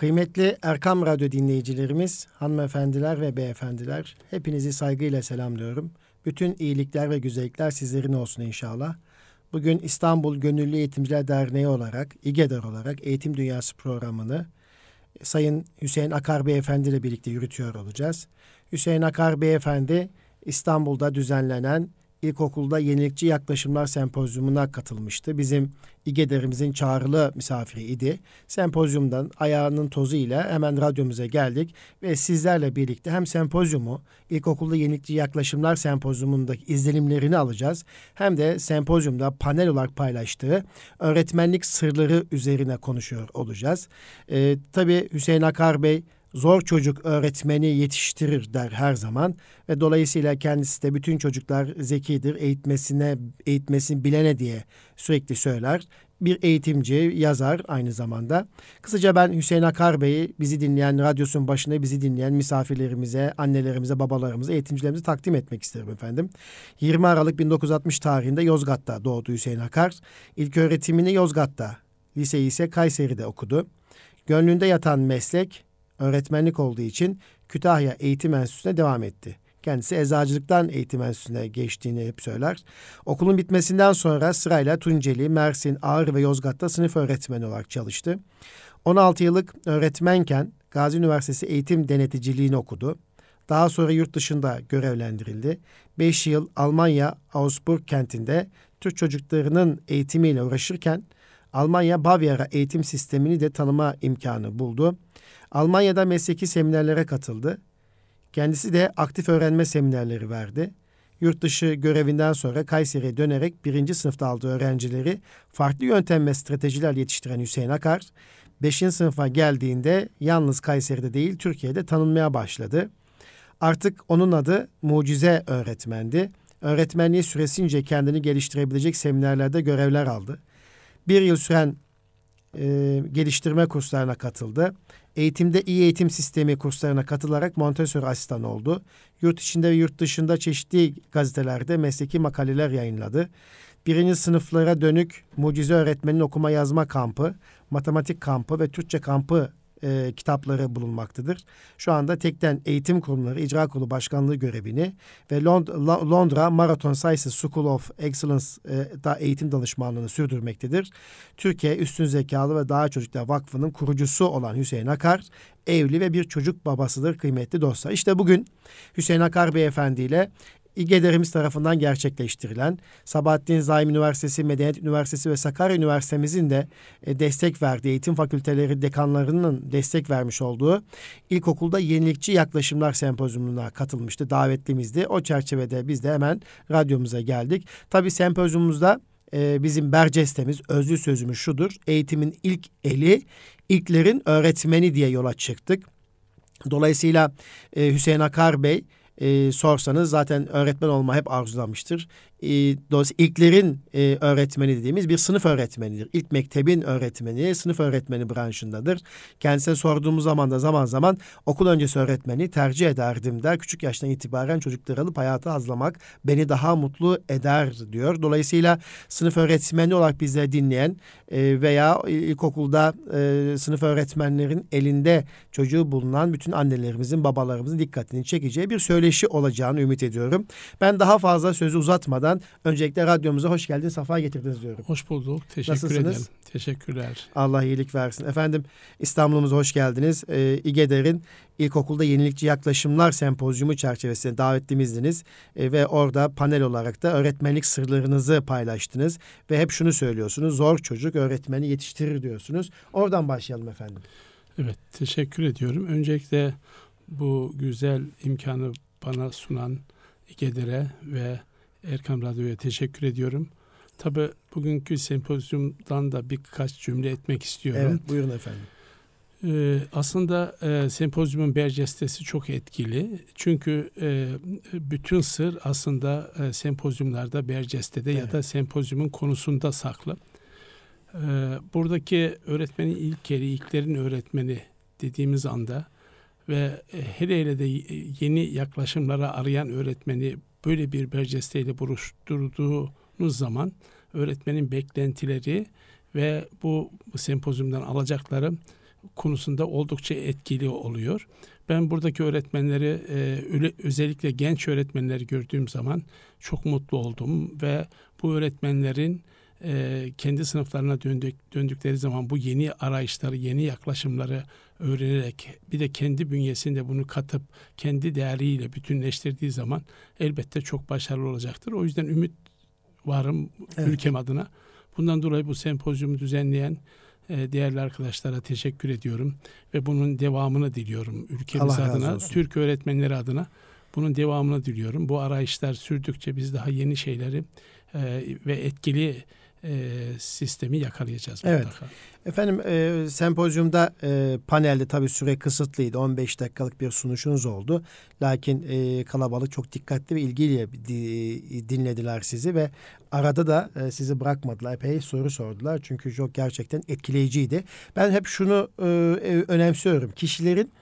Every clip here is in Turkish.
Kıymetli Erkam Radyo dinleyicilerimiz, hanımefendiler ve beyefendiler, hepinizi saygıyla selamlıyorum. Bütün iyilikler ve güzellikler sizlerin olsun inşallah. Bugün İstanbul Gönüllü Eğitimciler Derneği olarak, İGEDER olarak Eğitim Dünyası programını Sayın Hüseyin Akar Beyefendi ile birlikte yürütüyor olacağız. Hüseyin Akar Beyefendi İstanbul'da düzenlenen ilkokulda yenilikçi yaklaşımlar sempozyumuna katılmıştı. Bizim İGEDER'imizin çağrılı misafiri idi. Sempozyumdan ayağının tozu ile hemen radyomuza geldik ve sizlerle birlikte hem sempozyumu, ilkokulda yenilikçi yaklaşımlar sempozyumundaki izlenimlerini alacağız. Hem de sempozyumda panel olarak paylaştığı öğretmenlik sırları üzerine konuşuyor olacağız. Ee, tabii Hüseyin Akar Bey zor çocuk öğretmeni yetiştirir der her zaman ve dolayısıyla kendisi de bütün çocuklar zekidir, eğitmesine eğitmesini bilene diye sürekli söyler. Bir eğitimci, yazar aynı zamanda. Kısaca ben Hüseyin Akar Bey'i bizi dinleyen, radyosun başında bizi dinleyen misafirlerimize, annelerimize, babalarımıza, eğitimcilerimize takdim etmek isterim efendim. 20 Aralık 1960 tarihinde Yozgat'ta doğdu Hüseyin Akar. İlk öğretimini Yozgat'ta, liseyi ise Kayseri'de okudu. Gönlünde yatan meslek öğretmenlik olduğu için Kütahya Eğitim Enstitüsü'ne devam etti. Kendisi eczacılıktan eğitim enstitüsüne geçtiğini hep söyler. Okulun bitmesinden sonra sırayla Tunceli, Mersin, Ağrı ve Yozgat'ta sınıf öğretmeni olarak çalıştı. 16 yıllık öğretmenken Gazi Üniversitesi eğitim deneticiliğini okudu. Daha sonra yurt dışında görevlendirildi. 5 yıl Almanya Augsburg kentinde Türk çocuklarının eğitimiyle uğraşırken Almanya Bavyera eğitim sistemini de tanıma imkanı buldu. Almanya'da mesleki seminerlere katıldı. Kendisi de aktif öğrenme seminerleri verdi. Yurt dışı görevinden sonra Kayseri'ye dönerek birinci sınıfta aldığı öğrencileri farklı yöntem ve stratejiler yetiştiren Hüseyin Akar, beşinci sınıfa geldiğinde yalnız Kayseri'de değil Türkiye'de tanınmaya başladı. Artık onun adı mucize öğretmendi. Öğretmenliği süresince kendini geliştirebilecek seminerlerde görevler aldı. Bir yıl süren e, geliştirme kurslarına katıldı. Eğitimde iyi eğitim sistemi kurslarına katılarak Montessori asistan oldu. Yurt içinde ve yurt dışında çeşitli gazetelerde mesleki makaleler yayınladı. Birinci sınıflara dönük mucize öğretmenin okuma yazma kampı, matematik kampı ve Türkçe kampı e, kitapları bulunmaktadır. Şu anda Tekden Eğitim Kurumları İcra Kurulu Başkanlığı görevini ve Londra Marathon Sciences School of Excellence e, da eğitim danışmanlığını sürdürmektedir. Türkiye Üstün Zekalı ve Daha Çocuklar Vakfı'nın kurucusu olan Hüseyin Akar, evli ve bir çocuk babasıdır kıymetli dostlar. İşte bugün Hüseyin Akar Beyefendi ile İGEDER'imiz tarafından gerçekleştirilen Sabahattin Zaim Üniversitesi, Medeniyet Üniversitesi ve Sakarya Üniversitemizin de e, destek verdiği eğitim fakülteleri dekanlarının destek vermiş olduğu ilkokulda yenilikçi yaklaşımlar sempozyumuna katılmıştı. Davetlimizdi. O çerçevede biz de hemen radyomuza geldik. Tabii sempozyumumuzda e, bizim bercestemiz, özlü sözümüz şudur. Eğitimin ilk eli, ilklerin öğretmeni diye yola çıktık. Dolayısıyla e, Hüseyin Akar Bey e, sorsanız zaten öğretmen olma hep arzulamıştır e, ilklerin öğretmeni dediğimiz bir sınıf öğretmenidir. İlk mektebin öğretmeni sınıf öğretmeni branşındadır. Kendisine sorduğumuz zaman da zaman zaman okul öncesi öğretmeni tercih ederdim der. Küçük yaştan itibaren çocukları alıp hayata hazırlamak beni daha mutlu eder diyor. Dolayısıyla sınıf öğretmeni olarak bizleri dinleyen e, veya ilkokulda e, sınıf öğretmenlerin elinde çocuğu bulunan bütün annelerimizin babalarımızın dikkatini çekeceği bir söyleşi olacağını ümit ediyorum. Ben daha fazla sözü uzatmadan tekrardan öncelikle radyomuza hoş geldiniz, safa getirdiniz diyorum. Hoş bulduk. Teşekkür Nasılsınız? ederim. Teşekkürler. Allah iyilik versin. Efendim İstanbul'umuza hoş geldiniz. Ee, İGEDER'in ilkokulda yenilikçi yaklaşımlar sempozyumu çerçevesinde davetlimizdiniz. Ee, ve orada panel olarak da öğretmenlik sırlarınızı paylaştınız. Ve hep şunu söylüyorsunuz. Zor çocuk öğretmeni yetiştirir diyorsunuz. Oradan başlayalım efendim. Evet teşekkür ediyorum. Öncelikle bu güzel imkanı bana sunan İGEDER'e ve Erkam Radyo'ya teşekkür ediyorum. Tabi bugünkü sempozyumdan da birkaç cümle etmek istiyorum. Evet buyurun efendim. Ee, aslında e, sempozyumun bercestesi çok etkili. Çünkü e, bütün sır aslında e, sempozyumlarda bercestede evet. ya da sempozyumun konusunda saklı. E, buradaki öğretmenin ilkleri, ilklerin öğretmeni dediğimiz anda ve e, hele hele de yeni yaklaşımlara arayan öğretmeni böyle bir bercesteyle buluşturduğunuz zaman öğretmenin beklentileri ve bu sempozyumdan alacakları konusunda oldukça etkili oluyor. Ben buradaki öğretmenleri e, özellikle genç öğretmenleri gördüğüm zaman çok mutlu oldum ve bu öğretmenlerin e, kendi sınıflarına döndük, döndükleri zaman bu yeni arayışları, yeni yaklaşımları öğrenerek bir de kendi bünyesinde bunu katıp kendi değeriyle bütünleştirdiği zaman elbette çok başarılı olacaktır. O yüzden ümit varım evet. ülkem adına. Bundan dolayı bu sempozyumu düzenleyen e, değerli arkadaşlara teşekkür ediyorum ve bunun devamını diliyorum ülkemiz Allah adına, Türk öğretmenleri adına bunun devamını diliyorum. Bu arayışlar sürdükçe biz daha yeni şeyleri e, ve etkili e, sistemi yakalayacağız. Evet. Mutlaka. Efendim e, sempozyumda e, panelde tabii süre kısıtlıydı. 15 dakikalık bir sunuşunuz oldu. Lakin e, kalabalık çok dikkatli ve ilgiyle di, dinlediler sizi ve arada da e, sizi bırakmadılar. Epey soru sordular. Çünkü çok gerçekten etkileyiciydi. Ben hep şunu e, e önemsiyorum. Kişilerin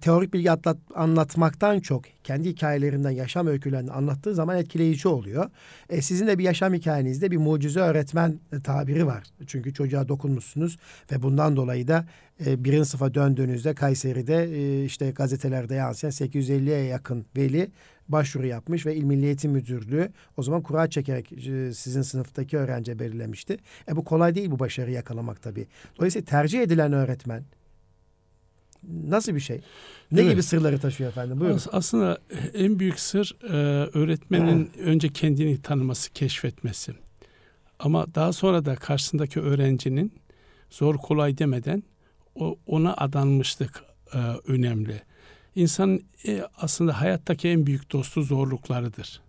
teorik bilgi atlat, anlatmaktan çok kendi hikayelerinden, yaşam öykülerini anlattığı zaman etkileyici oluyor. E, sizin de bir yaşam hikayenizde bir mucize öğretmen tabiri var. Çünkü çocuğa dokunmuşsunuz ve bundan dolayı da e, birinci sınıfa döndüğünüzde Kayseri'de e, işte gazetelerde yansıyan 850'ye yakın veli başvuru yapmış ve İl Milli Eğitim Müdürlüğü o zaman kura çekerek e, sizin sınıftaki öğrenci belirlemişti. E bu kolay değil bu başarıyı yakalamak tabii. Dolayısıyla tercih edilen öğretmen Nasıl bir şey? Ne evet. gibi sırları taşıyor efendim? Buyurun. Aslında en büyük sır e, öğretmenin önce kendini tanıması, keşfetmesi. Ama daha sonra da karşısındaki öğrencinin zor kolay demeden ona adanmışlık e, önemli. İnsanın e, aslında hayattaki en büyük dostu zorluklarıdır.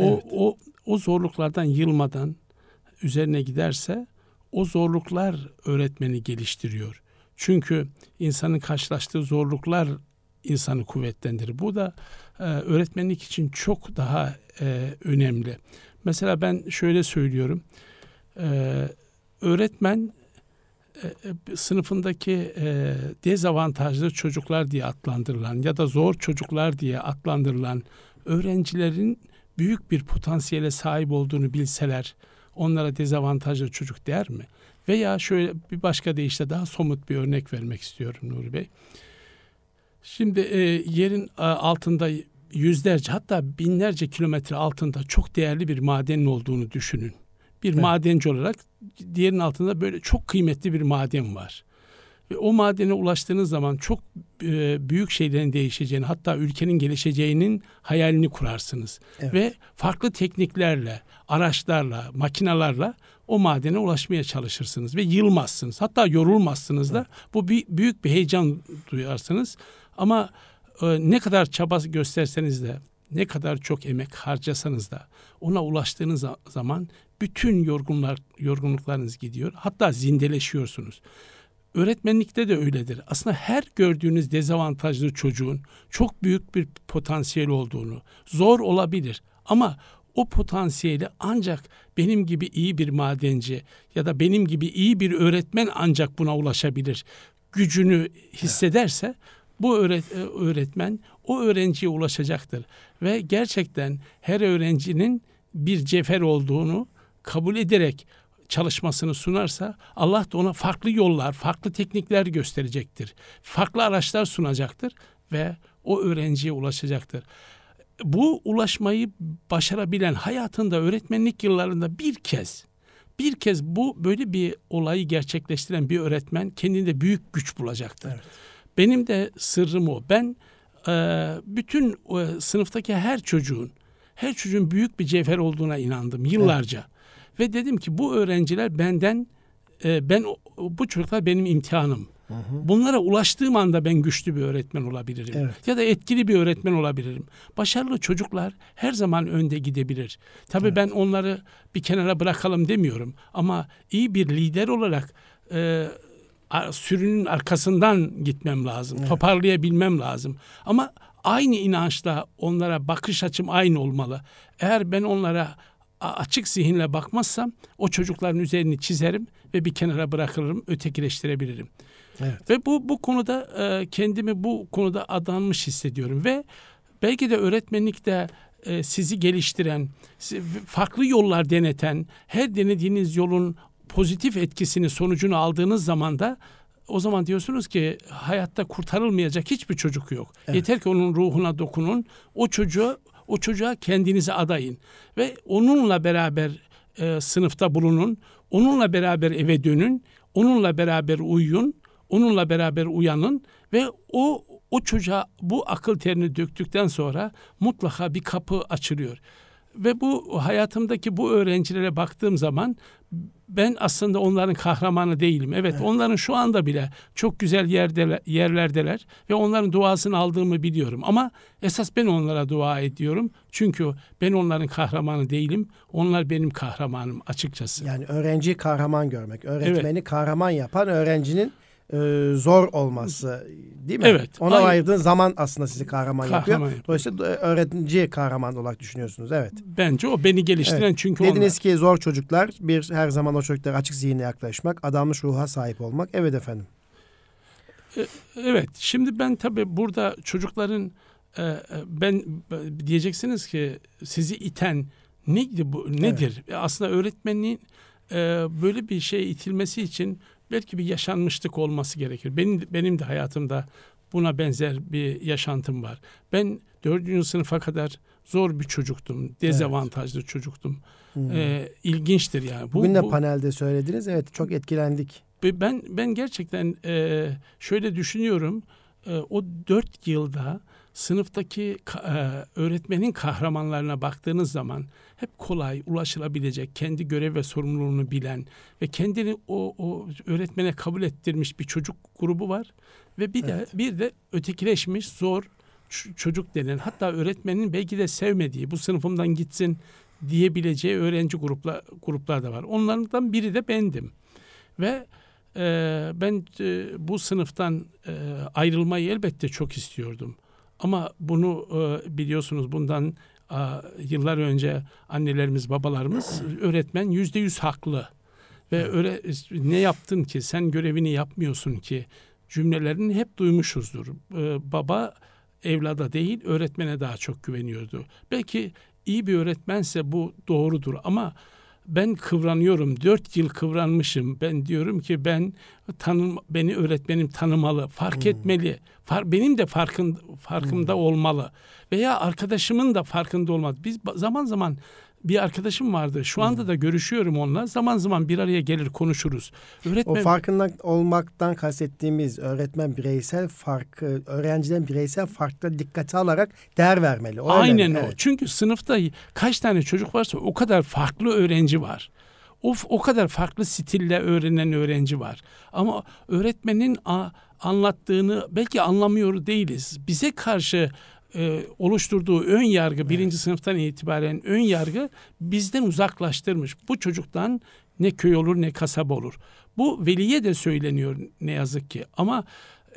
O, evet. o, o zorluklardan yılmadan üzerine giderse o zorluklar öğretmeni geliştiriyor. Çünkü insanın karşılaştığı zorluklar insanı kuvvetlendirir. Bu da e, öğretmenlik için çok daha e, önemli. Mesela ben şöyle söylüyorum. E, öğretmen e, e sınıfındaki e, dezavantajlı çocuklar diye adlandırılan ya da zor çocuklar diye adlandırılan öğrencilerin büyük bir potansiyele sahip olduğunu bilseler onlara dezavantajlı çocuk der mi? Veya şöyle bir başka deyişle daha somut bir örnek vermek istiyorum Nuri Bey. Şimdi e, yerin e, altında yüzlerce hatta binlerce kilometre altında çok değerli bir madenin olduğunu düşünün. Bir evet. madenci olarak diğerinin altında böyle çok kıymetli bir maden var. Ve o madene ulaştığınız zaman çok büyük şeylerin değişeceğini hatta ülkenin gelişeceğinin hayalini kurarsınız. Evet. Ve farklı tekniklerle, araçlarla, makinalarla o madene ulaşmaya çalışırsınız ve yılmazsınız. Hatta yorulmazsınız da. Evet. Bu bir, büyük bir heyecan duyarsınız. Ama e, ne kadar çaba gösterseniz de ne kadar çok emek harcasanız da ona ulaştığınız zaman bütün yorgunlar yorgunluklarınız gidiyor. Hatta zindeleşiyorsunuz. Öğretmenlikte de öyledir. Aslında her gördüğünüz dezavantajlı çocuğun çok büyük bir potansiyel olduğunu, zor olabilir ama o potansiyeli ancak benim gibi iyi bir madenci ya da benim gibi iyi bir öğretmen ancak buna ulaşabilir. Gücünü hissederse bu öğretmen o öğrenciye ulaşacaktır ve gerçekten her öğrencinin bir cefer olduğunu kabul ederek çalışmasını sunarsa Allah da ona farklı yollar, farklı teknikler gösterecektir. Farklı araçlar sunacaktır ve o öğrenciye ulaşacaktır. Bu ulaşmayı başarabilen hayatında öğretmenlik yıllarında bir kez bir kez bu böyle bir olayı gerçekleştiren bir öğretmen kendinde büyük güç bulacaktır. Evet. Benim de sırrım o. Ben e, bütün e, sınıftaki her çocuğun her çocuğun büyük bir cevher olduğuna inandım yıllarca. Evet. Ve dedim ki bu öğrenciler benden e, ben bu çocuklar benim imtihanım. Hı hı. Bunlara ulaştığım anda ben güçlü bir öğretmen olabilirim. Evet. Ya da etkili bir öğretmen olabilirim. Başarılı çocuklar her zaman önde gidebilir. Tabii evet. ben onları bir kenara bırakalım demiyorum. Ama iyi bir lider olarak e, sürünün arkasından gitmem lazım. Evet. Toparlayabilmem lazım. Ama aynı inançla onlara bakış açım aynı olmalı. Eğer ben onlara açık zihinle bakmazsam o çocukların üzerini çizerim ve bir kenara bırakırım, ötekileştirebilirim. Evet. Ve bu bu konuda e, kendimi bu konuda adanmış hissediyorum ve belki de öğretmenlikte e, sizi geliştiren, farklı yollar deneten, her denediğiniz yolun pozitif etkisini sonucunu aldığınız zaman da o zaman diyorsunuz ki hayatta kurtarılmayacak hiçbir çocuk yok. Evet. Yeter ki onun ruhuna dokunun. O çocuğa o çocuğa kendinizi adayın ve onunla beraber e, sınıfta bulunun. Onunla beraber eve dönün. Onunla beraber uyuyun. Onunla beraber uyanın ve o o çocuğa bu akıl terini döktükten sonra mutlaka bir kapı açılıyor. Ve bu hayatımdaki bu öğrencilere baktığım zaman ben aslında onların kahramanı değilim. Evet, Evet. onların şu anda bile çok güzel yerde, yerlerdeler ve onların duasını aldığımı biliyorum. Ama esas ben onlara dua ediyorum. Çünkü ben onların kahramanı değilim. Onlar benim kahramanım açıkçası. Yani öğrenciyi kahraman görmek, öğretmeni kahraman yapan öğrencinin e, zor olması değil mi? Evet, Ona aynen. ayırdığın zaman aslında sizi kahraman, Kahraman yapıyor. yapıyor. Dolayısıyla e, öğrenciyi kahraman olarak düşünüyorsunuz. Evet. Bence o beni geliştiren Evet. çünkü Dediniz ki zor çocuklar bir her zaman o çocuklara açık zihinle yaklaşmak, adanmış ruha sahip olmak. Evet efendim. Evet. Şimdi ben tabii burada çocukların e, e, ben e, diyeceksiniz ki sizi iten neydi bu nedir? E, Aslında öğretmenin e, böyle bir şey itilmesi için belki bir yaşanmışlık olması gerekir. Benim benim de hayatımda buna benzer bir yaşantım var. Ben dördüncü sınıfa kadar zor bir çocuktum. Dezavantajlı çocuktum. Hmm. E, ilginçtir yani. Bu, Bugün de bu- panelde söylediniz. Evet çok etkilendik. Ben ben gerçekten e, şöyle düşünüyorum. E, o dört yılda sınıftaki e, öğretmenin kahramanlarına baktığınız zaman hep kolay, ulaşılabilecek, kendi görev ve sorumluluğunu bilen ve kendini o, o öğretmene kabul ettirmiş bir çocuk grubu var ve bir Evet. de bir de ötekileşmiş zor çocuk denen hatta öğretmenin belki de sevmediği bu sınıfımdan gitsin diyebileceği öğrenci gruplar gruplar da var. Onlardan biri de bendim. Ve e, ben e, bu sınıftan e, ayrılmayı elbette çok istiyordum. Ama bunu e, biliyorsunuz bundan yıllar önce annelerimiz, babalarımız öğretmen yüzde yüz haklı. Ve öyle ne yaptın ki sen görevini yapmıyorsun ki cümlelerini hep duymuşuzdur. E, baba evlada değil öğretmene daha çok güveniyordu. Belki iyi bir öğretmense bu doğrudur ama ben kıvranıyorum. Dört yıl kıvranmışım. Ben diyorum ki ben tanım beni öğretmenim tanımalı, fark etmeli. Far, benim de farkın farkımda olmalı. Veya arkadaşımın da farkında olmalı. Biz zaman zaman bir arkadaşım vardı. Şu anda da görüşüyorum onunla. Zaman zaman bir araya gelir konuşuruz. O Öğretmen farkında olmaktan kastettiğimiz öğretmen bireysel farkı, öğrencilerin bireysel farkları dikkate alarak değer vermeli. O Aynen önemli, o. evet. Çünkü sınıfta kaç tane çocuk varsa o kadar farklı öğrenci var. O, o kadar farklı stille öğrenen öğrenci var. Ama öğretmenin a- anlattığını belki anlamıyor değiliz. Bize karşı e, oluşturduğu ön yargı birinci sınıftan itibaren ön yargı bizden uzaklaştırmış. Bu çocuktan ne köy olur ne kasaba olur. Bu veliye de söyleniyor ne yazık ki. Ama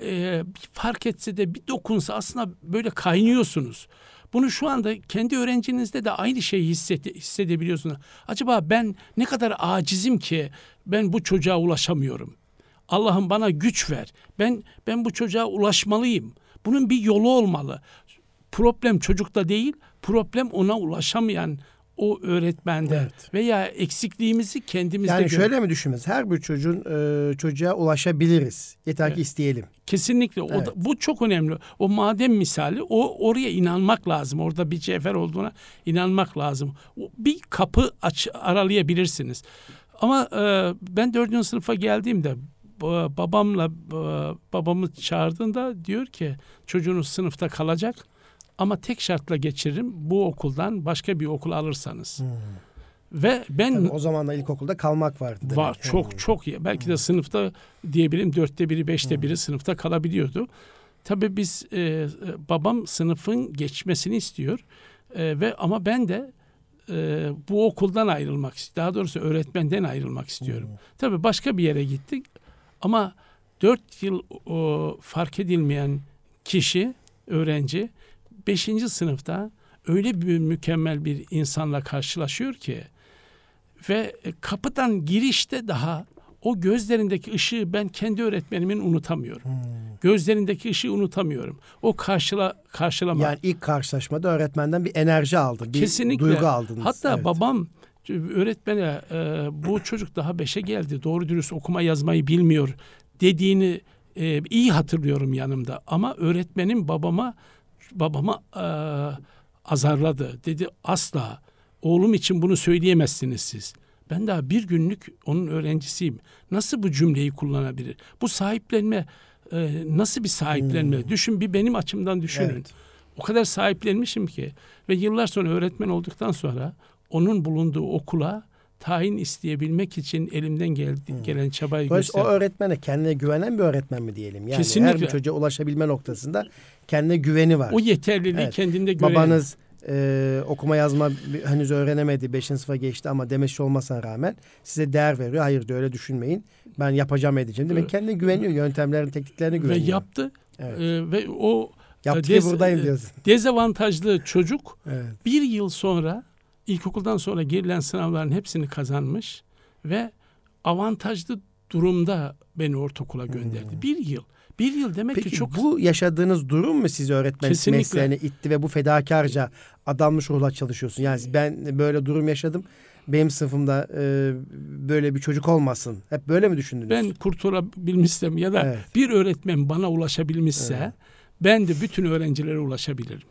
e, bir fark etse de bir dokunsa aslında böyle kaynıyorsunuz. Bunu şu anda kendi öğrencinizde de aynı şeyi hissede, hissedebiliyorsunuz. Acaba ben ne kadar acizim ki ben bu çocuğa ulaşamıyorum. Allah'ım bana güç ver. Ben ben bu çocuğa ulaşmalıyım. Bunun bir yolu olmalı. Problem çocukta değil, problem ona ulaşamayan o öğretmende Evet. veya eksikliğimizi kendimizde Yani şöyle mi düşünmeniz? Her bir çocuğun e, çocuğa ulaşabiliriz. Yeter ki isteyelim. Kesinlikle. O Evet. da, bu çok önemli. O madem misali o oraya inanmak lazım. Orada bir cevher olduğuna inanmak lazım. O, bir kapı aç, aralayabilirsiniz. Ama e, ben dördüncü sınıfa geldiğimde ba- babamla ba- babamı çağırdığında diyor ki çocuğunuz sınıfta kalacak ama tek şartla geçiririm bu okuldan başka bir okul alırsanız. Ve ben Tabii o zaman da ilkokulda kalmak vardı. demek. Var çok çok iyi. Belki de sınıfta diyebilirim dörtte biri beşte biri sınıfta kalabiliyordu. Tabii biz e, e, babam sınıfın geçmesini istiyor E, ve ama ben de e, bu okuldan ayrılmak. Daha doğrusu öğretmenden ayrılmak istiyorum. Tabii başka bir yere gittik ama dört yıl o, fark edilmeyen kişi öğrenci beşinci sınıfta öyle bir mükemmel bir insanla karşılaşıyor ki ve e, kapıdan girişte daha o gözlerindeki ışığı ben kendi öğretmenimin unutamıyorum. Hmm. Gözlerindeki ışığı unutamıyorum. O karşıla karşılama. Yani ilk karşılaşmada öğretmenden bir enerji aldın. Bir Kesinlikle. duygu aldınız. Hatta Evet. babam öğretmene e, bu çocuk daha beşe geldi doğru dürüst okuma yazmayı bilmiyor dediğini e, iyi hatırlıyorum yanımda ama öğretmenim babama babama e, azarladı dedi asla oğlum için bunu söyleyemezsiniz siz. Ben daha bir günlük onun öğrencisiyim. Nasıl bu cümleyi kullanabilir? Bu sahiplenme e, nasıl bir sahiplenme? Hmm. Düşün bir benim açımdan düşünün. Evet. O kadar sahiplenmişim ki ve yıllar sonra öğretmen olduktan sonra onun bulunduğu okula tayin isteyebilmek için elimden hmm. gelen çabayı gösterdim. O öğretmene kendine güvenen bir öğretmen mi diyelim? Yani Kesinlikle. her bir çocuğa ulaşabilme noktasında kendine güveni var. O yeterliliği evet. kendinde gören. Babanız e, okuma yazma henüz öğrenemedi. Beşinci sınıfa geçti ama demeçli olmasına rağmen size değer veriyor. Hayır diyor öyle düşünmeyin. Ben yapacağım edeceğim. Demek kendine güveniyor. Yöntemlerin, tekniklerine güveniyor. Ve yaptı. Evet. E, ve o Yaptı dez, buradayım e, diyorsun. Dezavantajlı çocuk evet. bir yıl sonra ilkokuldan sonra girilen sınavların hepsini kazanmış ve avantajlı durumda beni ortaokula gönderdi. Hmm. Bir yıl. Bir yıl demek Peki, ki çok... bu yaşadığınız durum mu sizi öğretmen Kesinlikle. mesleğine itti ve bu fedakarca adanmış ruhla çalışıyorsun? Yani ben böyle durum yaşadım. Benim sınıfımda e, böyle bir çocuk olmasın. Hep böyle mi düşündünüz? Ben kurtulabilmişsem ya da evet. bir öğretmen bana ulaşabilmişse evet. ben de bütün öğrencilere ulaşabilirim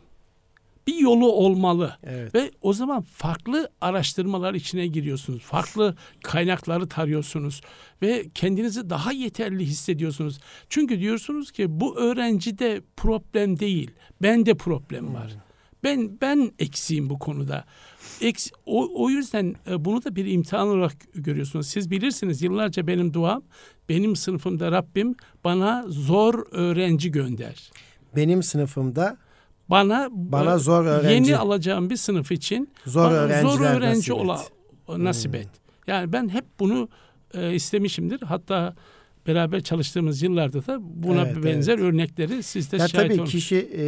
bir yolu olmalı. Evet. Ve o zaman farklı araştırmalar içine giriyorsunuz. Farklı kaynakları tarıyorsunuz ve kendinizi daha yeterli hissediyorsunuz. Çünkü diyorsunuz ki bu öğrencide problem değil. Bende problem var. Hmm. Ben ben eksiğim bu konuda. Eks, o, o yüzden e, bunu da bir imtihan olarak görüyorsunuz. Siz bilirsiniz yıllarca benim duam benim sınıfımda Rabbim bana zor öğrenci gönder. Benim sınıfımda bana bana zor öğrenci yeni alacağım bir sınıf için zor, zor öğrenci nasip ola, et. nasip hmm. et. Yani ben hep bunu e, istemişimdir. Hatta beraber çalıştığımız yıllarda da buna evet, benzer evet. örnekleri siz de ya şahit Tabii kişi e,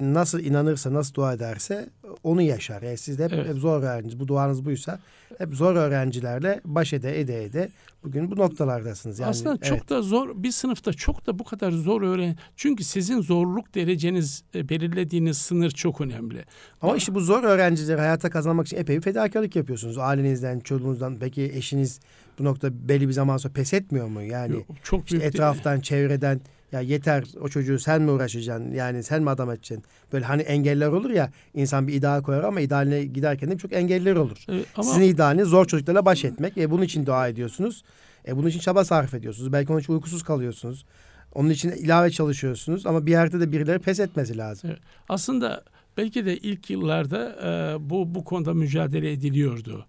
nasıl inanırsa, nasıl dua ederse onu yaşar. Yani siz de hep, evet. hep zor öğrenci, bu duanız buysa hep zor öğrencilerle baş ede ede ede bugün bu noktalardasınız. Yani, Aslında evet. çok da zor bir sınıfta çok da bu kadar zor öğren. Çünkü sizin zorluk dereceniz e, belirlediğiniz sınır çok önemli. Ama Aa, işte bu zor öğrencileri hayata kazanmak için epey bir fedakarlık yapıyorsunuz. Ailenizden, çocuğunuzdan peki eşiniz bu nokta belli bir zaman sonra pes etmiyor mu? Yani Yok, çok işte etraftan, çevreden ya yeter o çocuğu sen mi uğraşacaksın? Yani sen mi adam edeceksin? Böyle hani engeller olur ya insan bir ideal koyar ama idealine giderken de çok engeller olur. E, ama... Sizin idealiniz zor çocuklarla baş etmek. E, bunun için dua ediyorsunuz. E, bunun için çaba sarf ediyorsunuz. Belki onun için uykusuz kalıyorsunuz. Onun için ilave çalışıyorsunuz ama bir yerde de birileri pes etmesi lazım. Evet. Aslında belki de ilk yıllarda e, bu bu konuda mücadele ediliyordu.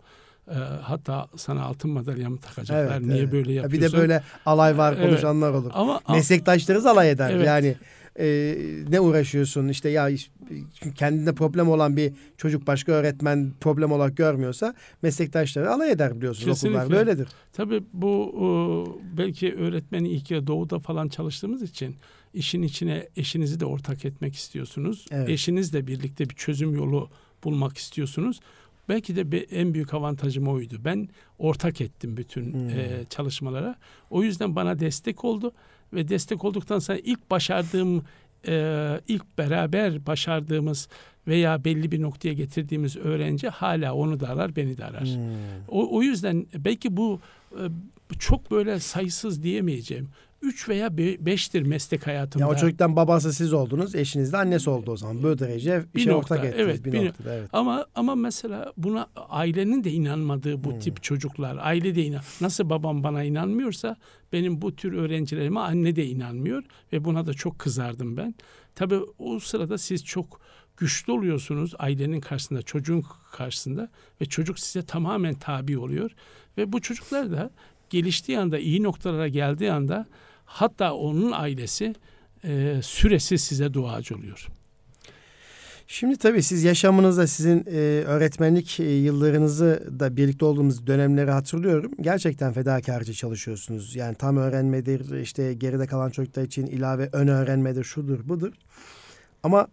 E, hatta sana altın madalya mı takacaklar? Evet, Niye evet. böyle yapıyorsun? Bir de böyle alay var konuşanlar evet. olur. Ama meslektaşlarınız alay eder. Evet. Yani e, ne uğraşıyorsun işte ya kendinde problem olan bir çocuk başka öğretmen problem olarak görmüyorsa meslektaşları alay eder biliyorsunuz Kesinlikle. okullarda öyledir. Tabii bu o, belki öğretmeni ilk ya doğuda falan çalıştığımız için işin içine eşinizi de ortak etmek istiyorsunuz. Evet. Eşinizle birlikte bir çözüm yolu bulmak istiyorsunuz. Belki de en büyük avantajım oydu. Ben ortak ettim bütün hmm. e, çalışmalara. O yüzden bana destek oldu ve destek olduktan sonra ilk başardığım e, ilk beraber başardığımız veya belli bir noktaya getirdiğimiz öğrenci hala onu da arar, beni de arar. Hmm. O, o yüzden belki bu e, çok böyle sayısız diyemeyeceğim. 3 veya 5'tir meslek hayatımda. Ya o çocuktan babası siz oldunuz, eşiniz de annesi oldu o zaman. Bu derece bir işe nokta, ortak ettiniz evet, bir, bir noktada. Evet. Ama ama mesela buna ailenin de inanmadığı bu hmm. tip çocuklar, aile de inan. Nasıl babam bana inanmıyorsa benim bu tür öğrencilerime anne de inanmıyor ve buna da çok kızardım ben. Tabii o sırada siz çok güçlü oluyorsunuz ailenin karşısında, çocuğun karşısında ve çocuk size tamamen tabi oluyor ve bu çocuklar da geliştiği anda, iyi noktalara geldiği anda hatta onun ailesi e, süresiz size duacı oluyor. Şimdi tabii siz yaşamınızda sizin e, öğretmenlik e, yıllarınızı da birlikte olduğumuz dönemleri hatırlıyorum. Gerçekten fedakarca çalışıyorsunuz. Yani tam öğrenmedir, işte geride kalan çocuklar için ilave ön öğrenmedir, şudur budur. Ama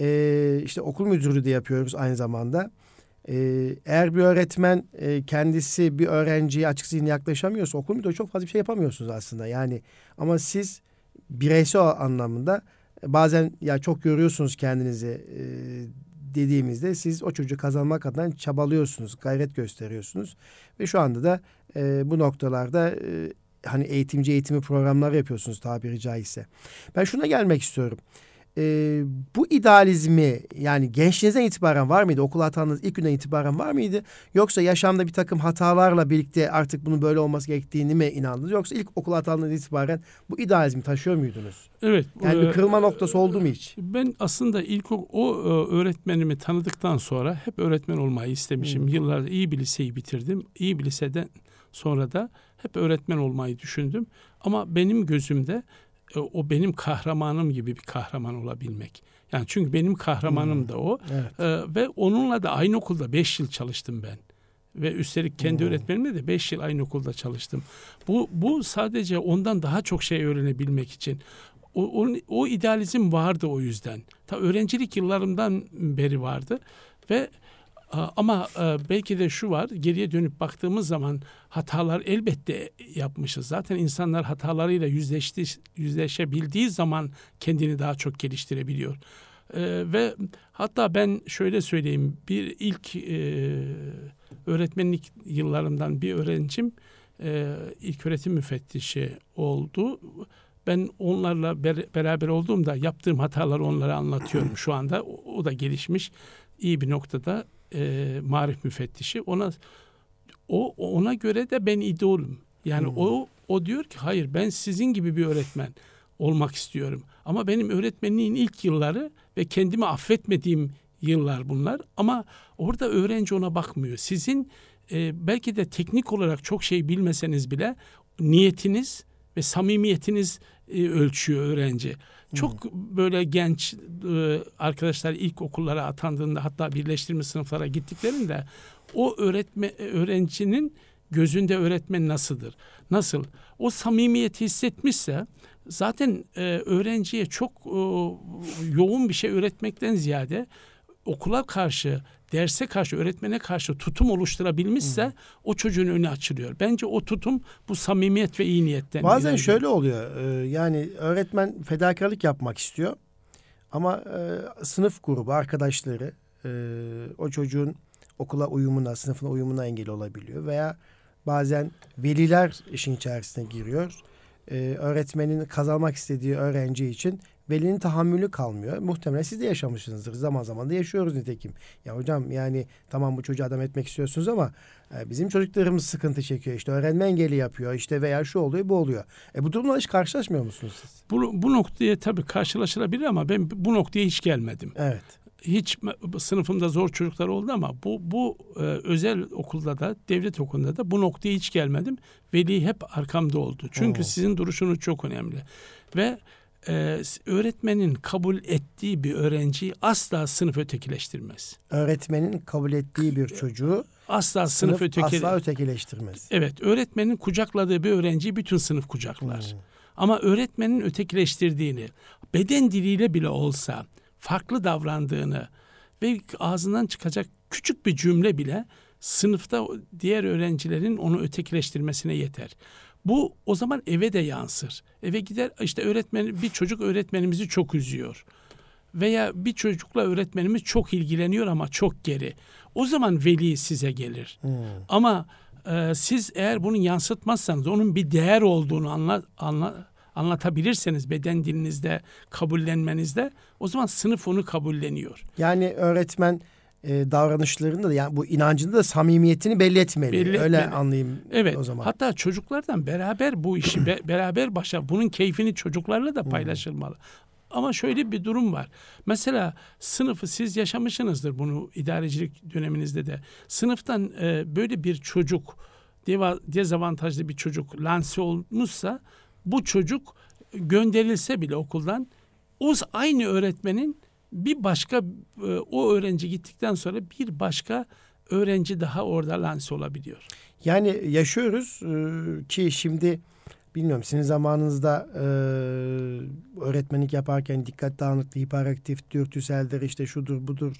e, işte okul müdürlüğü de yapıyoruz aynı zamanda. Ee, eğer bir öğretmen e, kendisi bir öğrenciye açık zihinli yaklaşamıyorsa okul müdürü çok fazla bir şey yapamıyorsunuz aslında. Yani ama siz bireysel anlamında bazen ya çok görüyorsunuz kendinizi e, dediğimizde siz o çocuğu kazanmak adına çabalıyorsunuz, gayret gösteriyorsunuz ve şu anda da e, bu noktalarda e, hani eğitimci eğitimi programları yapıyorsunuz tabiri caizse. Ben şuna gelmek istiyorum. Ee, bu idealizmi yani gençliğinizden itibaren var mıydı? Okula atandığınız ilk günden itibaren var mıydı? Yoksa yaşamda bir takım hatalarla birlikte artık bunun böyle olması gerektiğini mi inandınız? Yoksa ilk okula atandığınız itibaren bu idealizmi taşıyor muydunuz? Evet. Yani bir e, kırılma noktası oldu mu hiç? Ben aslında ilk o, o e, öğretmenimi tanıdıktan sonra hep öğretmen olmayı istemişim. Hmm. Yıllarca iyi bir liseyi bitirdim. İyi bir liseden sonra da hep öğretmen olmayı düşündüm. Ama benim gözümde e, o benim kahramanım gibi bir kahraman olabilmek. Yani çünkü benim kahramanım Hmm. da o. Evet. E, ve onunla da aynı okulda 5 yıl çalıştım ben. Ve üstelik kendi Hmm. öğretmenimle de 5 yıl aynı okulda çalıştım. Bu bu sadece ondan daha çok şey öğrenebilmek için. O, o, o idealizm vardı o yüzden. Ta öğrencilik yıllarımdan beri vardı ve ama e, belki de şu var geriye dönüp baktığımız zaman hatalar elbette yapmışız. Zaten insanlar hatalarıyla yüzleşti, yüzleşebildiği zaman kendini daha çok geliştirebiliyor. E, ve hatta ben şöyle söyleyeyim bir ilk e, öğretmenlik yıllarımdan bir öğrencim ilk öğretim müfettişi oldu. Ben onlarla ber- beraber olduğumda yaptığım hataları onlara anlatıyorum şu anda. O da gelişmiş iyi bir noktada e, marif müfettişi. Ona o ona göre de ben idolüm. Yani Hmm. o o diyor ki hayır ben sizin gibi bir öğretmen olmak istiyorum. Ama benim öğretmenliğin ilk yılları ve kendimi affetmediğim yıllar bunlar. Ama orada öğrenci ona bakmıyor. Sizin e, belki de teknik olarak çok şey bilmeseniz bile niyetiniz ve samimiyetiniz e, ölçüyor öğrenci. Çok böyle genç e, arkadaşlar ilk okullara atandığında hatta birleştirme sınıflara gittiklerinde o öğretme öğrencinin gözünde öğretmen nasıldır? Nasıl? O samimiyeti hissetmişse zaten e, öğrenciye çok e, yoğun bir şey öğretmekten ziyade okula karşı, derse karşı, öğretmene karşı tutum oluşturabilmişse o çocuğun önü açılıyor. Bence o tutum bu samimiyet ve iyi niyetten. Bazen ilerliyor. şöyle oluyor. e, yani öğretmen fedakarlık yapmak istiyor. Ama e, sınıf grubu, arkadaşları e, o çocuğun okula uyumuna, sınıfına uyumuna engel olabiliyor. Veya bazen veliler işin içerisine giriyor. E, öğretmenin kazanmak istediği öğrenci için velinin tahammülü kalmıyor. Muhtemelen siz de yaşamışsınızdır. Zaman zaman da yaşıyoruz nitekim. Ya hocam yani tamam bu çocuğu adam etmek istiyorsunuz ama e, bizim çocuklarımız sıkıntı çekiyor. İşte öğrenme engeli yapıyor. İşte veya şu oluyor bu oluyor. E bu durumla hiç karşılaşmıyor musunuz siz? Bu, bu noktaya tabii karşılaşılabilir ama ben bu noktaya hiç gelmedim. Evet. Hiç sınıfımda zor çocuklar oldu ama bu bu e, özel okulda da devlet okulunda da bu noktaya hiç gelmedim. Veli hep arkamda oldu. Çünkü Oo. sizin duruşunuz çok önemli. Ve e, öğretmenin kabul ettiği bir öğrenciyi asla sınıf ötekileştirmez. Öğretmenin kabul ettiği bir çocuğu Asla sınıf, sınıf öteki asla ötekileştirmez. Evet, öğretmenin kucakladığı bir öğrenciyi bütün sınıf kucaklar. Hmm. Ama öğretmenin ötekileştirdiğini, beden diliyle bile olsa farklı davrandığını ve ağzından çıkacak küçük bir cümle bile sınıfta diğer öğrencilerin onu ötekileştirmesine yeter. Bu o zaman eve de yansır. Eve gider işte öğretmen bir çocuk öğretmenimizi çok üzüyor. Veya bir çocukla öğretmenimiz çok ilgileniyor ama çok geri. O zaman veli size gelir. Hmm. Ama e, siz eğer bunu yansıtmazsanız onun bir değer olduğunu anla, anla, anlatabilirseniz beden dilinizde, kabullenmenizde o zaman sınıf onu kabulleniyor. Yani öğretmen e, davranışlarında da yani bu inancında da samimiyetini belli etmeli. Belli Öyle etmeli. anlayayım Evet. o zaman. Hatta çocuklardan beraber bu işi be- beraber başa bunun keyfini çocuklarla da paylaşılmalı. Ama şöyle bir durum var. Mesela sınıfı siz yaşamışsınızdır bunu idarecilik döneminizde de. Sınıftan e, böyle bir çocuk dezavantajlı bir çocuk lanse olmuşsa bu çocuk gönderilse bile okuldan o aynı öğretmenin bir başka e, o öğrenci gittikten sonra bir başka öğrenci daha orada lanse olabiliyor. Yani yaşıyoruz e, ki şimdi bilmiyorum sizin zamanınızda e, öğretmenlik yaparken dikkat dağınıklığı, hiperaktif, dürtüseldir, işte şudur budur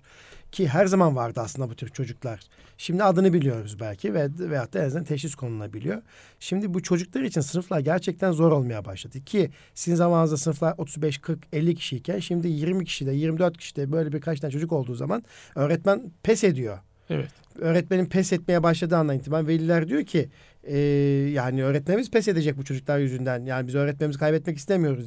ki her zaman vardı aslında bu tür çocuklar. Şimdi adını biliyoruz belki ve veyahut da en azından teşhis konulabiliyor. Şimdi bu çocuklar için sınıflar gerçekten zor olmaya başladı ki sizin zamanınızda sınıflar 35, 40, 50 kişiyken şimdi 20 kişide, 24 kişide böyle birkaç tane çocuk olduğu zaman öğretmen pes ediyor. Evet. Öğretmenin pes etmeye başladığı andan itibaren veliler diyor ki e, yani öğretmenimiz pes edecek bu çocuklar yüzünden. Yani biz öğretmenimizi kaybetmek istemiyoruz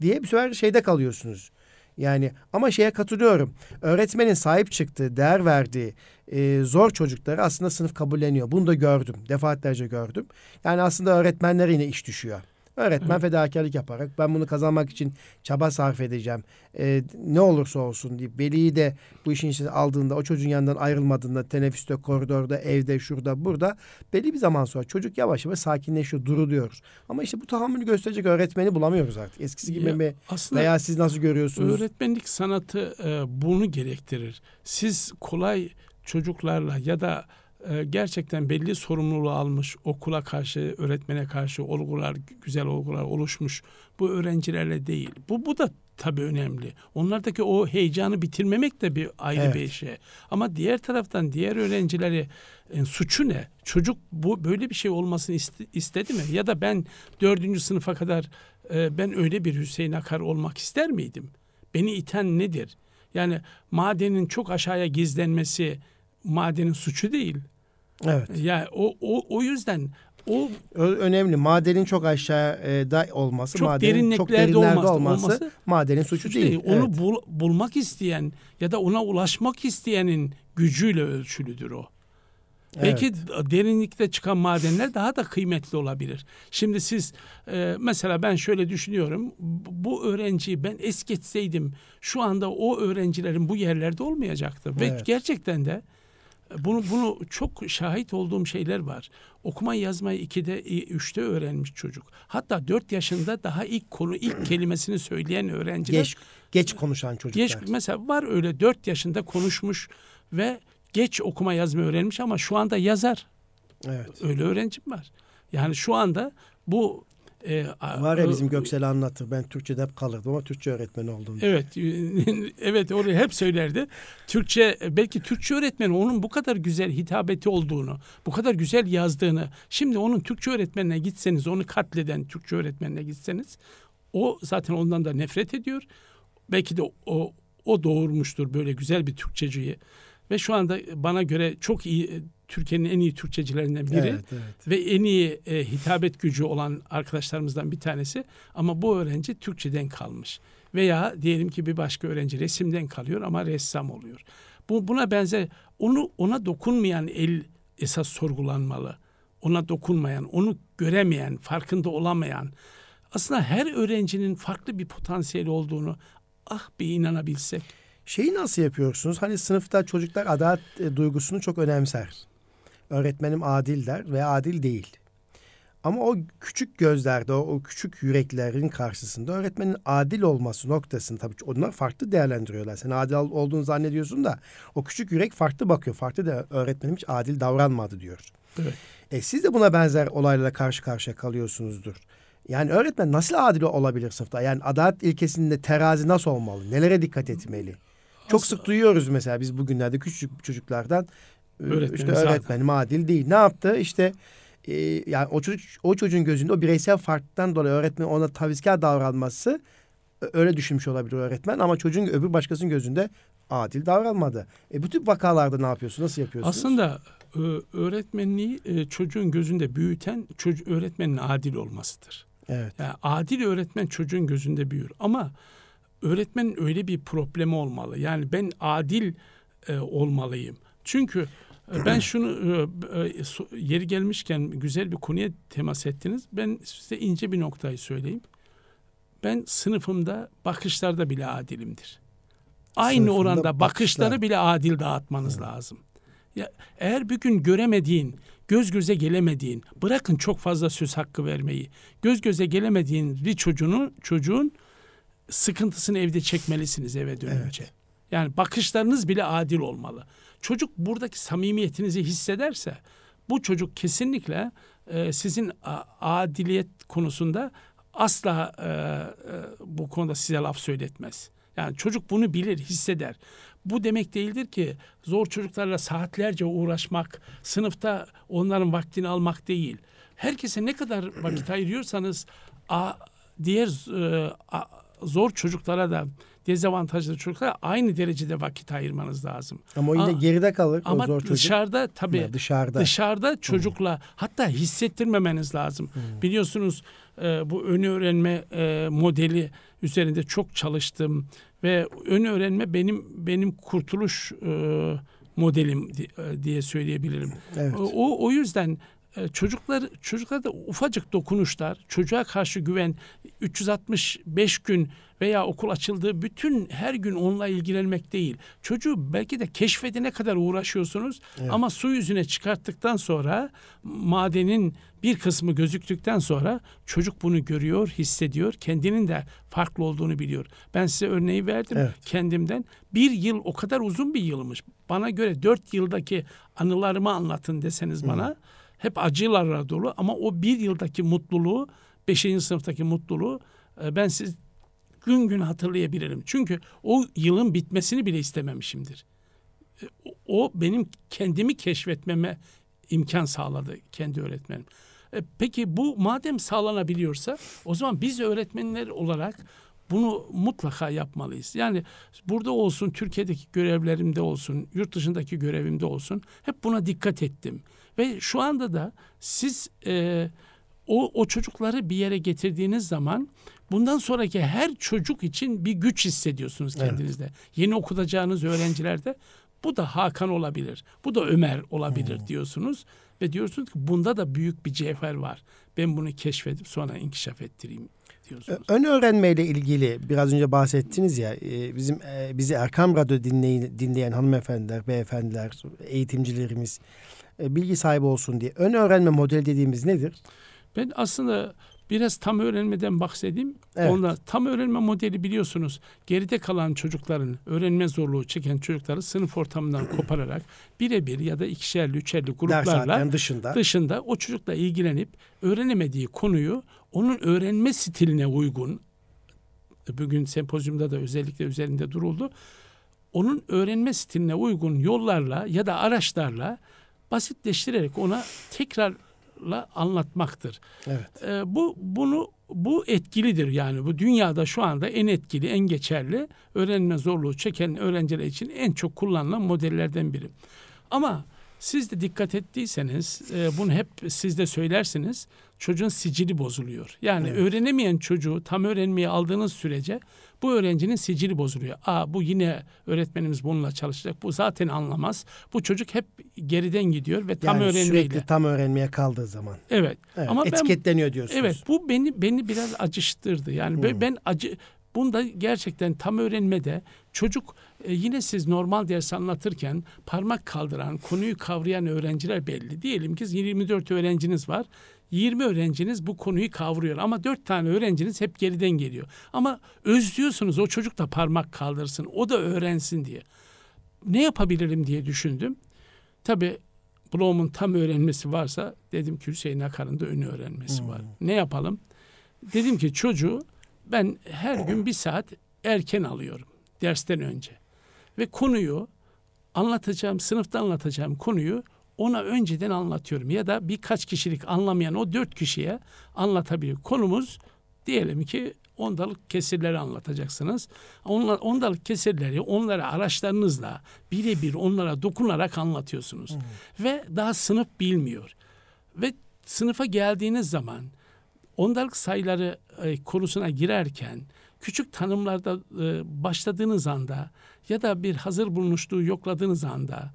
diye bir sefer şeyde kalıyorsunuz. Yani ama şeye katılıyorum. Öğretmenin sahip çıktığı, değer verdiği e, zor çocukları aslında sınıf kabulleniyor. Bunu da gördüm. Defaatlerce gördüm. Yani aslında öğretmenlere yine iş düşüyor. Öğretmen evet. fedakarlık yaparak ben bunu kazanmak için çaba sarf edeceğim. Ee, ne olursa olsun deyip veliyi de bu işin içine aldığında o çocuğun yanından ayrılmadığında teneffüste, koridorda, evde, şurada, burada belli bir zaman sonra çocuk yavaş yavaş sakinleşiyor, duruluyoruz. Ama işte bu tahammülü gösterecek öğretmeni bulamıyoruz artık. Eskisi gibi ya, mi? Aslında Veya siz nasıl görüyorsunuz? Öğretmenlik sanatı e, bunu gerektirir. Siz kolay çocuklarla ya da e, gerçekten belli sorumluluğu almış okula karşı, öğretmene karşı olgular, güzel olgular oluşmuş bu öğrencilerle değil. Bu bu da tabii önemli. Onlardaki o heyecanı bitirmemek de bir ayrı evet. bir şey. Ama diğer taraftan diğer öğrencileri e, suçu ne? Çocuk bu böyle bir şey olmasını iste, istedi mi? Ya da ben dördüncü sınıfa kadar e, ben öyle bir Hüseyin Akar olmak ister miydim? Beni iten nedir? Yani madenin çok aşağıya gizlenmesi madenin suçu değil. Evet. Yani o o o yüzden o önemli. Madenin çok aşağıda olması, çok madenin çok derinlerde olması, olması madenin suçu değil. değil. Onu evet. bul, bulmak isteyen ya da ona ulaşmak isteyenin gücüyle ölçülüdür o. Evet. Belki derinlikte çıkan madenler daha da kıymetli olabilir. Şimdi siz e, mesela ben şöyle düşünüyorum. Bu öğrenciyi ben es geçseydim şu anda o öğrencilerin bu yerlerde olmayacaktı. Evet. Ve gerçekten de bunu bunu çok şahit olduğum şeyler var. Okuma yazmayı ikide, üçte öğrenmiş çocuk. Hatta dört yaşında daha ilk konu, ilk kelimesini söyleyen öğrenciler. Geç, geç konuşan çocuklar. Geç, mesela var öyle dört yaşında konuşmuş ve geç okuma yazma öğrenmiş ama şu anda yazar. Evet. Öyle öğrencim var. Yani şu anda bu e, Var ya bizim Göksel anlatır. Ben Türkçe'de hep kalırdım ama Türkçe öğretmeni oldum. Evet. evet orayı hep söylerdi. Türkçe belki Türkçe öğretmeni onun bu kadar güzel hitabeti olduğunu, bu kadar güzel yazdığını. Şimdi onun Türkçe öğretmenine gitseniz, onu katleden Türkçe öğretmenine gitseniz o zaten ondan da nefret ediyor. Belki de o o doğurmuştur böyle güzel bir Türkçeciyi. Ve şu anda bana göre çok iyi Türkiye'nin en iyi Türkçecilerinden biri evet, evet. ve en iyi e, hitabet gücü olan arkadaşlarımızdan bir tanesi. Ama bu öğrenci Türkçeden kalmış. Veya diyelim ki bir başka öğrenci resimden kalıyor ama ressam oluyor. Bu buna benzer onu ona dokunmayan el esas sorgulanmalı. Ona dokunmayan, onu göremeyen, farkında olamayan. Aslında her öğrencinin farklı bir potansiyeli olduğunu ah bir inanabilsek. Şeyi nasıl yapıyorsunuz? Hani sınıfta çocuklar adalet e, duygusunu çok önemser öğretmenim adil der ve adil değil. Ama o küçük gözlerde, o, o küçük yüreklerin karşısında öğretmenin adil olması noktasını tabii onlar farklı değerlendiriyorlar. Sen adil olduğunu zannediyorsun da o küçük yürek farklı bakıyor. Farklı da öğretmenim hiç adil davranmadı diyor. Evet. E, siz de buna benzer olaylarla karşı karşıya kalıyorsunuzdur. Yani öğretmen nasıl adil olabilir sınıfta? Yani adalet ilkesinde terazi nasıl olmalı? Nelere dikkat etmeli? Çok sık duyuyoruz mesela biz bugünlerde küçük çocuklardan Öğretmenim işte öğretmenim adil değil. Ne yaptı? İşte e, yani o çocuk o çocuğun gözünde o bireysel farktan dolayı öğretmen ona tavizkar davranması öyle düşünmüş olabilir öğretmen ama çocuğun öbür başkasının gözünde adil davranmadı. E bu tip vakalarda ne yapıyorsunuz? Nasıl yapıyorsunuz? Aslında öğretmenliği çocuğun gözünde büyüten çocuk öğretmenin adil olmasıdır. Evet. Yani adil öğretmen çocuğun gözünde büyür ama öğretmenin öyle bir problemi olmalı. Yani ben adil e, olmalıyım. Çünkü e, ben şunu e, e, yeri gelmişken güzel bir konuya temas ettiniz. Ben size ince bir noktayı söyleyeyim. Ben sınıfımda bakışlarda bile adilimdir. Aynı Sınıfında oranda bakışlar. bakışları bile adil dağıtmanız evet. lazım. Ya eğer bir gün göremediğin, göz göze gelemediğin, bırakın çok fazla söz hakkı vermeyi. Göz göze gelemediğin bir çocuğunu, çocuğun sıkıntısını evde çekmelisiniz eve dönünce. Evet. Yani bakışlarınız bile adil olmalı. Çocuk buradaki samimiyetinizi hissederse bu çocuk kesinlikle e, sizin adiliyet konusunda asla e, e, bu konuda size laf söyletmez. Yani çocuk bunu bilir, hisseder. Bu demek değildir ki zor çocuklarla saatlerce uğraşmak, sınıfta onların vaktini almak değil. Herkese ne kadar vakit ayırıyorsanız a, diğer e, a, zor çocuklara da dezavantajlı çocuklara aynı derecede vakit ayırmanız lazım. Ama o yine Aa, geride kalır Ama o zor çocuk. dışarıda tabii Ya dışarıda. dışarıda çocukla hatta hissettirmemeniz lazım. Biliyorsunuz e, bu ön öğrenme e, modeli üzerinde çok çalıştım ve ön öğrenme benim benim kurtuluş e, modelim e, diye söyleyebilirim. Evet. O o yüzden e, çocuklar çocuklarda ufacık dokunuşlar, çocuğa karşı güven 365 gün veya okul açıldığı bütün her gün onunla ilgilenmek değil. Çocuğu belki de keşfedene kadar uğraşıyorsunuz Evet. ama su yüzüne çıkarttıktan sonra madenin bir kısmı gözüktükten sonra çocuk bunu görüyor, hissediyor. Kendinin de farklı olduğunu biliyor. Ben size örneği verdim Evet. kendimden. Bir yıl o kadar uzun bir yılmış. Bana göre dört yıldaki anılarımı anlatın deseniz bana hep acılarla dolu ama o bir yıldaki mutluluğu, beşinci sınıftaki mutluluğu e, ben siz gün gün hatırlayabilirim. Çünkü o yılın bitmesini bile istememişimdir. E, o- benim kendimi keşfetmeme imkan sağladı kendi öğretmenim. E, Peki bu madem sağlanabiliyorsa o zaman biz öğretmenler olarak bunu mutlaka yapmalıyız. Yani burada olsun, Türkiye'deki görevlerimde olsun, yurt dışındaki görevimde olsun hep buna dikkat ettim. Ve şu anda da siz e, o, o çocukları bir yere getirdiğiniz zaman bundan sonraki her çocuk için bir güç hissediyorsunuz Evet. kendinizde. Yeni okutacağınız öğrencilerde bu da Hakan olabilir, bu da Ömer olabilir diyorsunuz. Ve diyorsunuz ki bunda da büyük bir cevher var. Ben bunu keşfedip sonra inkişaf ettireyim diyorsunuz. Ön öğrenmeyle ilgili biraz önce bahsettiniz ya e, bizim e, bizi Erkam Radyo dinleyen, dinleyen hanımefendiler, beyefendiler, eğitimcilerimiz e, bilgi sahibi olsun diye. Ön öğrenme modeli dediğimiz nedir? Ben aslında biraz tam öğrenmeden bahsedeyim. Evet. Onda tam öğrenme modeli biliyorsunuz geride kalan çocukların öğrenme zorluğu çeken çocukları sınıf ortamından kopararak birebir ya da ikişerli üçerli gruplarla dışında. dışında o çocukla ilgilenip öğrenemediği konuyu onun öğrenme stiline uygun bugün sempozyumda da özellikle üzerinde duruldu. Onun öğrenme stiline uygun yollarla ya da araçlarla basitleştirerek ona tekrarla anlatmaktır. Evet. Ee, bu bunu bu etkilidir yani bu dünyada şu anda en etkili en geçerli öğrenme zorluğu çeken öğrenciler için en çok kullanılan modellerden biri. Ama siz de dikkat ettiyseniz e, bunu hep siz de söylersiniz çocuğun sicili bozuluyor. Yani Evet. öğrenemeyen çocuğu tam öğrenmeye aldığınız sürece bu öğrencinin sicili bozuluyor. Aa bu yine öğretmenimiz bununla çalışacak. Bu zaten anlamaz. Bu çocuk hep geriden gidiyor ve tam yani öğrenmeyle. sürekli tam öğrenmeye kaldığı zaman. Evet. Evet, Ama ben etiketleniyor diyorsunuz. Evet bu beni beni biraz acıştırdı. Yani ben- Hmm. ben acı bunda gerçekten tam öğrenmede çocuk e, yine siz normal ders anlatırken parmak kaldıran, konuyu kavrayan öğrenciler belli. Diyelim ki 24 öğrenciniz var. 20 öğrenciniz bu konuyu kavruyor ama 4 tane öğrenciniz hep geriden geliyor. Ama özlüyorsunuz o çocuk da parmak kaldırsın, o da öğrensin diye. Ne yapabilirim diye düşündüm. Tabii Bloom'un tam öğrenmesi varsa dedim ki Hüseyin Akar'ın da önü öğrenmesi var. Ne yapalım? Dedim ki çocuğu ben her gün bir saat erken alıyorum dersten önce. Ve konuyu anlatacağım, sınıfta anlatacağım konuyu ona önceden anlatıyorum. Ya da birkaç kişilik anlamayan o dört kişiye anlatabiliyor. Konumuz diyelim ki ondalık kesirleri anlatacaksınız. Onlar, ondalık kesirleri onlara araçlarınızla birebir onlara dokunarak anlatıyorsunuz. Ve daha sınıf bilmiyor. Ve sınıfa geldiğiniz zaman ondalık sayıları e, konusuna girerken küçük tanımlarda e, başladığınız anda ya da bir hazır bulunuşluğu yokladığınız anda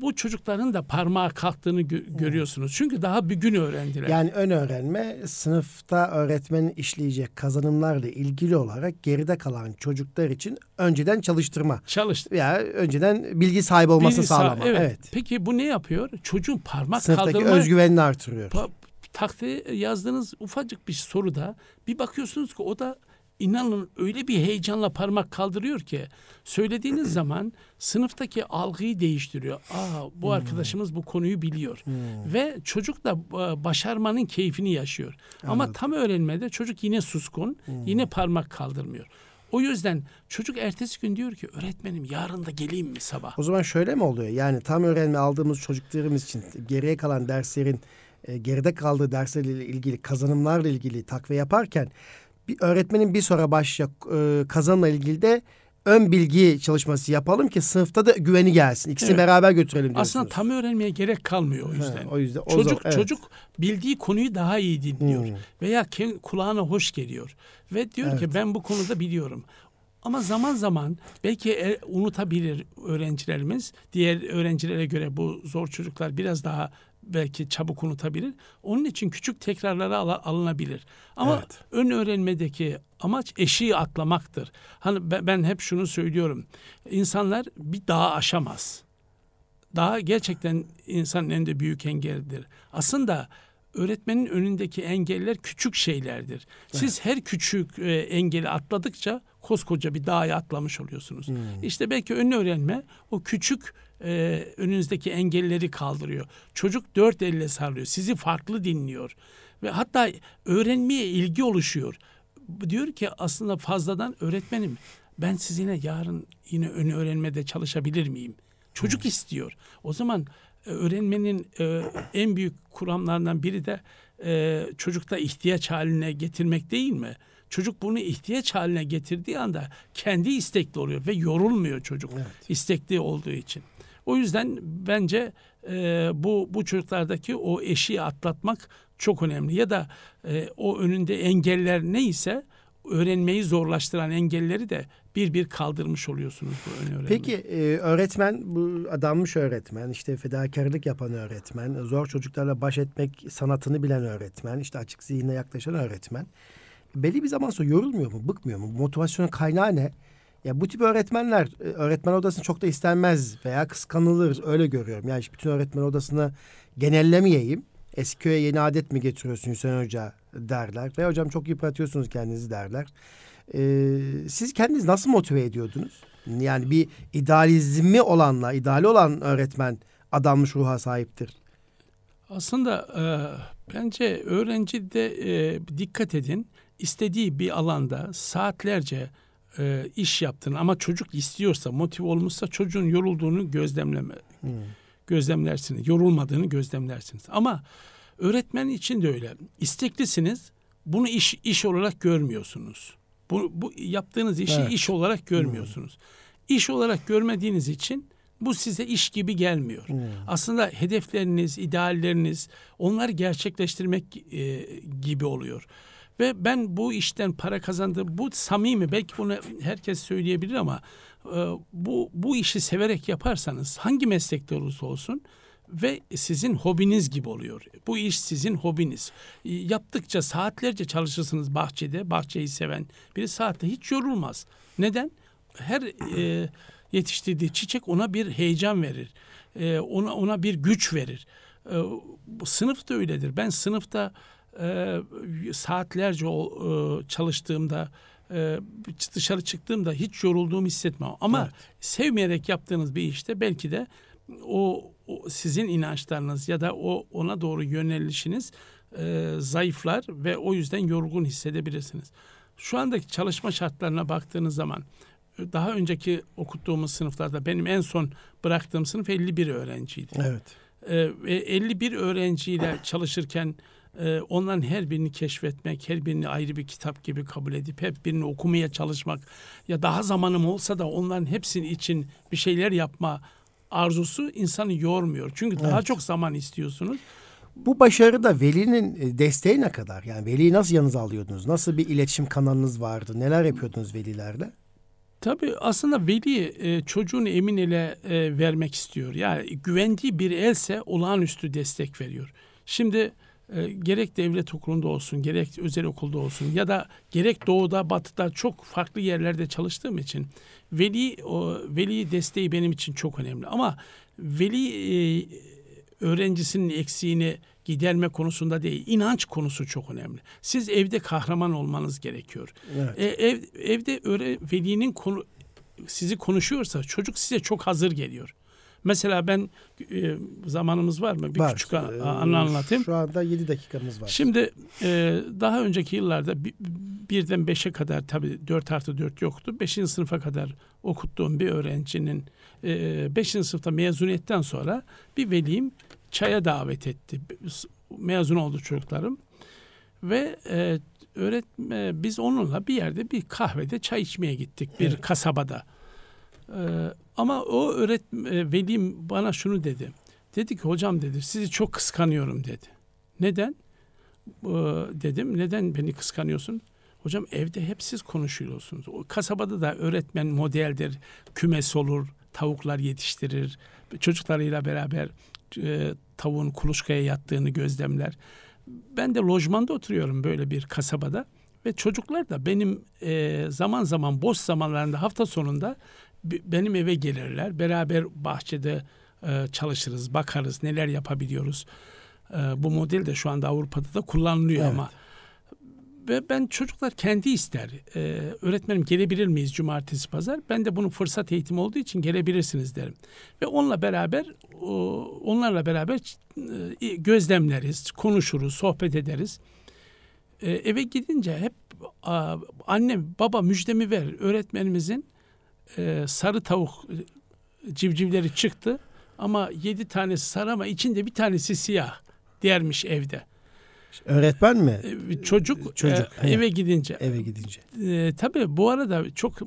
bu çocukların da parmağa kalktığını gö- görüyorsunuz. Çünkü daha bir gün öğrendiler. Yani ön öğrenme sınıfta öğretmenin işleyecek kazanımlarla ilgili olarak geride kalan çocuklar için önceden çalıştırma. Çalıştı. veya önceden bilgi sahibi olması Bilgi sağ- sağlama. Evet. Evet. Peki bu ne yapıyor? Çocuğun parmak Sınıftaki kaldırma özgüvenini artırıyor. pa- taktiğe yazdığınız ufacık bir soruda bir bakıyorsunuz ki o da inanın öyle bir heyecanla parmak kaldırıyor ki söylediğiniz zaman sınıftaki algıyı değiştiriyor. Aa bu hmm. arkadaşımız bu konuyu biliyor. Hmm. Ve çocuk da e, başarmanın keyfini yaşıyor. Anladım. Ama tam öğrenmede çocuk yine suskun, hmm. yine parmak kaldırmıyor. O yüzden çocuk ertesi gün diyor ki öğretmenim yarın da geleyim mi sabah? O zaman şöyle mi oluyor? Yani tam öğrenme aldığımız çocuklarımız için geriye kalan derslerin e, geride kaldığı derslerle ilgili kazanımlarla ilgili takviye yaparken bir öğretmenin bir sonra başlayacak e, kazanımla ilgili de ön bilgi çalışması yapalım ki sınıfta da güveni gelsin. İkisini evet. beraber götürelim diyorsunuz. Aslında tam öğrenmeye gerek kalmıyor o yüzden. Ha, o yüzden o çocuk zaman, evet. çocuk bildiği konuyu daha iyi dinliyor hmm. veya kulağına hoş geliyor ve diyor evet. ki ben bu konuda biliyorum. Ama zaman zaman belki e, unutabilir öğrencilerimiz. Diğer öğrencilere göre bu zor çocuklar biraz daha belki çabuk unutabilir. Onun için küçük tekrarlara al- alınabilir. Ama evet. ön öğrenmedeki amaç eşiği atlamaktır. Hani ben, ben hep şunu söylüyorum. İnsanlar bir dağı aşamaz. Dağ gerçekten insanın en de büyük engelidir. Aslında öğretmenin önündeki engeller küçük şeylerdir. Siz evet. her küçük e, engeli atladıkça koskoca bir dağa atlamış oluyorsunuz. Hmm. İşte belki ön öğrenme o küçük e, önünüzdeki engelleri kaldırıyor. Çocuk dört elle sarılıyor. Sizi farklı dinliyor. Ve hatta öğrenmeye ilgi oluşuyor. Diyor ki aslında fazladan öğretmenim ben sizinle yarın yine ön öğrenmede çalışabilir miyim? Çocuk istiyor. O zaman e, öğrenmenin e, en büyük kuramlarından biri de e, çocukta ihtiyaç haline getirmek değil mi? Çocuk bunu ihtiyaç haline getirdiği anda kendi istekli oluyor ve yorulmuyor çocuk evet. istekli olduğu için. O yüzden bence e, bu bu çocuklardaki o eşiği atlatmak çok önemli. Ya da e, o önünde engeller neyse öğrenmeyi zorlaştıran engelleri de bir bir kaldırmış oluyorsunuz bu ön öğrenme. Peki e, öğretmen bu adanmış öğretmen işte fedakarlık yapan öğretmen zor çocuklarla baş etmek sanatını bilen öğretmen işte açık zihinle yaklaşan öğretmen belli bir zaman sonra yorulmuyor mu bıkmıyor mu motivasyonun kaynağı ne? Ya bu tip öğretmenler e, öğretmen odasını çok da istenmez veya kıskanılır öyle görüyorum. Yani bütün öğretmen odasını genellemeyeyim. Eskiköy'e yeni adet mi getiriyorsun Hüseyin Hoca derler. Ve hocam çok yıpratıyorsunuz kendinizi derler. Ee, siz kendiniz nasıl motive ediyordunuz? Yani bir idealizmi olanla, ideali olan öğretmen adanmış ruha sahiptir. Aslında e, bence öğrenci de e, dikkat edin istediği bir alanda saatlerce e, iş yaptığını ama çocuk istiyorsa, motive olmuşsa çocuğun yorulduğunu gözlemleme hmm. gözlemlersiniz. Yorulmadığını gözlemlersiniz. Ama öğretmen için de öyle. İsteklisiniz. Bunu iş iş olarak görmüyorsunuz. Bu, bu yaptığınız işi evet. iş olarak görmüyorsunuz. Hmm. İş olarak görmediğiniz için bu size iş gibi gelmiyor. Hmm. Aslında hedefleriniz, idealleriniz onları gerçekleştirmek e, gibi oluyor. Ve ben bu işten para kazandım. Bu samimi belki bunu herkes söyleyebilir ama e, bu bu işi severek yaparsanız hangi meslekte olursa olsun ve sizin hobiniz gibi oluyor. Bu iş sizin hobiniz. E, yaptıkça saatlerce çalışırsınız bahçede. Bahçeyi seven biri saatte hiç yorulmaz. Neden? Her e, yetiştirdiği çiçek ona bir heyecan verir. E, ona ona bir güç verir. E, sınıf da öyledir. Ben sınıfta e, saatlerce o, e, çalıştığımda e, dışarı çıktığımda hiç yorulduğumu hissetmem. Ama evet. sevmeyerek yaptığınız bir işte belki de o, o sizin inançlarınız ya da o ona doğru yönelişiniz e, zayıflar ve o yüzden yorgun hissedebilirsiniz. Şu andaki çalışma şartlarına baktığınız zaman daha önceki okuttuğumuz sınıflarda benim en son bıraktığım sınıf 51 öğrenciydi. Evet. Ee, 51 öğrenciyle çalışırken e, onların her birini keşfetmek, her birini ayrı bir kitap gibi kabul edip hep birini okumaya çalışmak ya daha zamanım olsa da onların hepsinin için bir şeyler yapma arzusu insanı yormuyor. Çünkü evet. daha çok zaman istiyorsunuz. Bu başarıda velinin e, desteği ne kadar? Yani veliyi nasıl yanınıza alıyordunuz? Nasıl bir iletişim kanalınız vardı? Neler yapıyordunuz velilerle? Tabii aslında veli e, çocuğunu emin ele e, vermek istiyor. Yani güvendiği bir else olağanüstü destek veriyor. Şimdi e, gerek devlet okulunda olsun, gerek özel okulda olsun ya da gerek doğuda, batıda çok farklı yerlerde çalıştığım için veli o veli desteği benim için çok önemli. Ama veli e, öğrencisinin eksiğini giderme konusunda değil, inanç konusu çok önemli. Siz evde kahraman olmanız gerekiyor. Evet. E, ev, evde öğre, velinin konu, sizi konuşuyorsa çocuk size çok hazır geliyor. Mesela ben e, zamanımız var mı? Bir Var. küçük a- Ee, anı anlatayım. Şu anda 7 dakikamız var. Şimdi e, daha önceki yıllarda bi- birden beşe kadar tabii 4 artı 4 yoktu. Beşinci sınıfa kadar okuttuğum bir öğrencinin e, beşinci sınıfta mezuniyetten sonra bir velim çaya davet etti. Mezun oldu çocuklarım. Ve e, öğretme, biz onunla bir yerde bir kahvede çay içmeye gittik bir Evet. kasabada. E, ama o öğretme, velim bana şunu dedi. Dedi ki hocam dedi sizi çok kıskanıyorum dedi. Neden? Ee, dedim neden beni kıskanıyorsun? Hocam evde hep siz konuşuyorsunuz. O kasabada da öğretmen modeldir, kümes olur, tavuklar yetiştirir. Çocuklarıyla beraber e, tavuğun kuluçkaya yattığını gözlemler. Ben de lojmanda oturuyorum böyle bir kasabada ve çocuklar da benim e, zaman zaman boş zamanlarında hafta sonunda benim eve gelirler. Beraber bahçede e, çalışırız, bakarız, neler yapabiliyoruz. E, bu model de şu anda Avrupa'da da kullanılıyor Evet. ama ve ben çocuklar kendi ister. E, öğretmenim gelebilir miyiz cumartesi pazar? Ben de bunun fırsat eğitimi olduğu için gelebilirsiniz derim. Ve onunla beraber onlarla beraber gözlemleriz, konuşuruz, sohbet ederiz. E, eve gidince hep a, anne baba müjdemi ver öğretmenimizin e, sarı tavuk e, civcivleri çıktı ama yedi tanesi sarı ama içinde bir tanesi siyah dermiş evde. Öğretmen mi? E, çocuk, Çocuk, e, eve gidince Eve gidince. e, tabii bu arada çok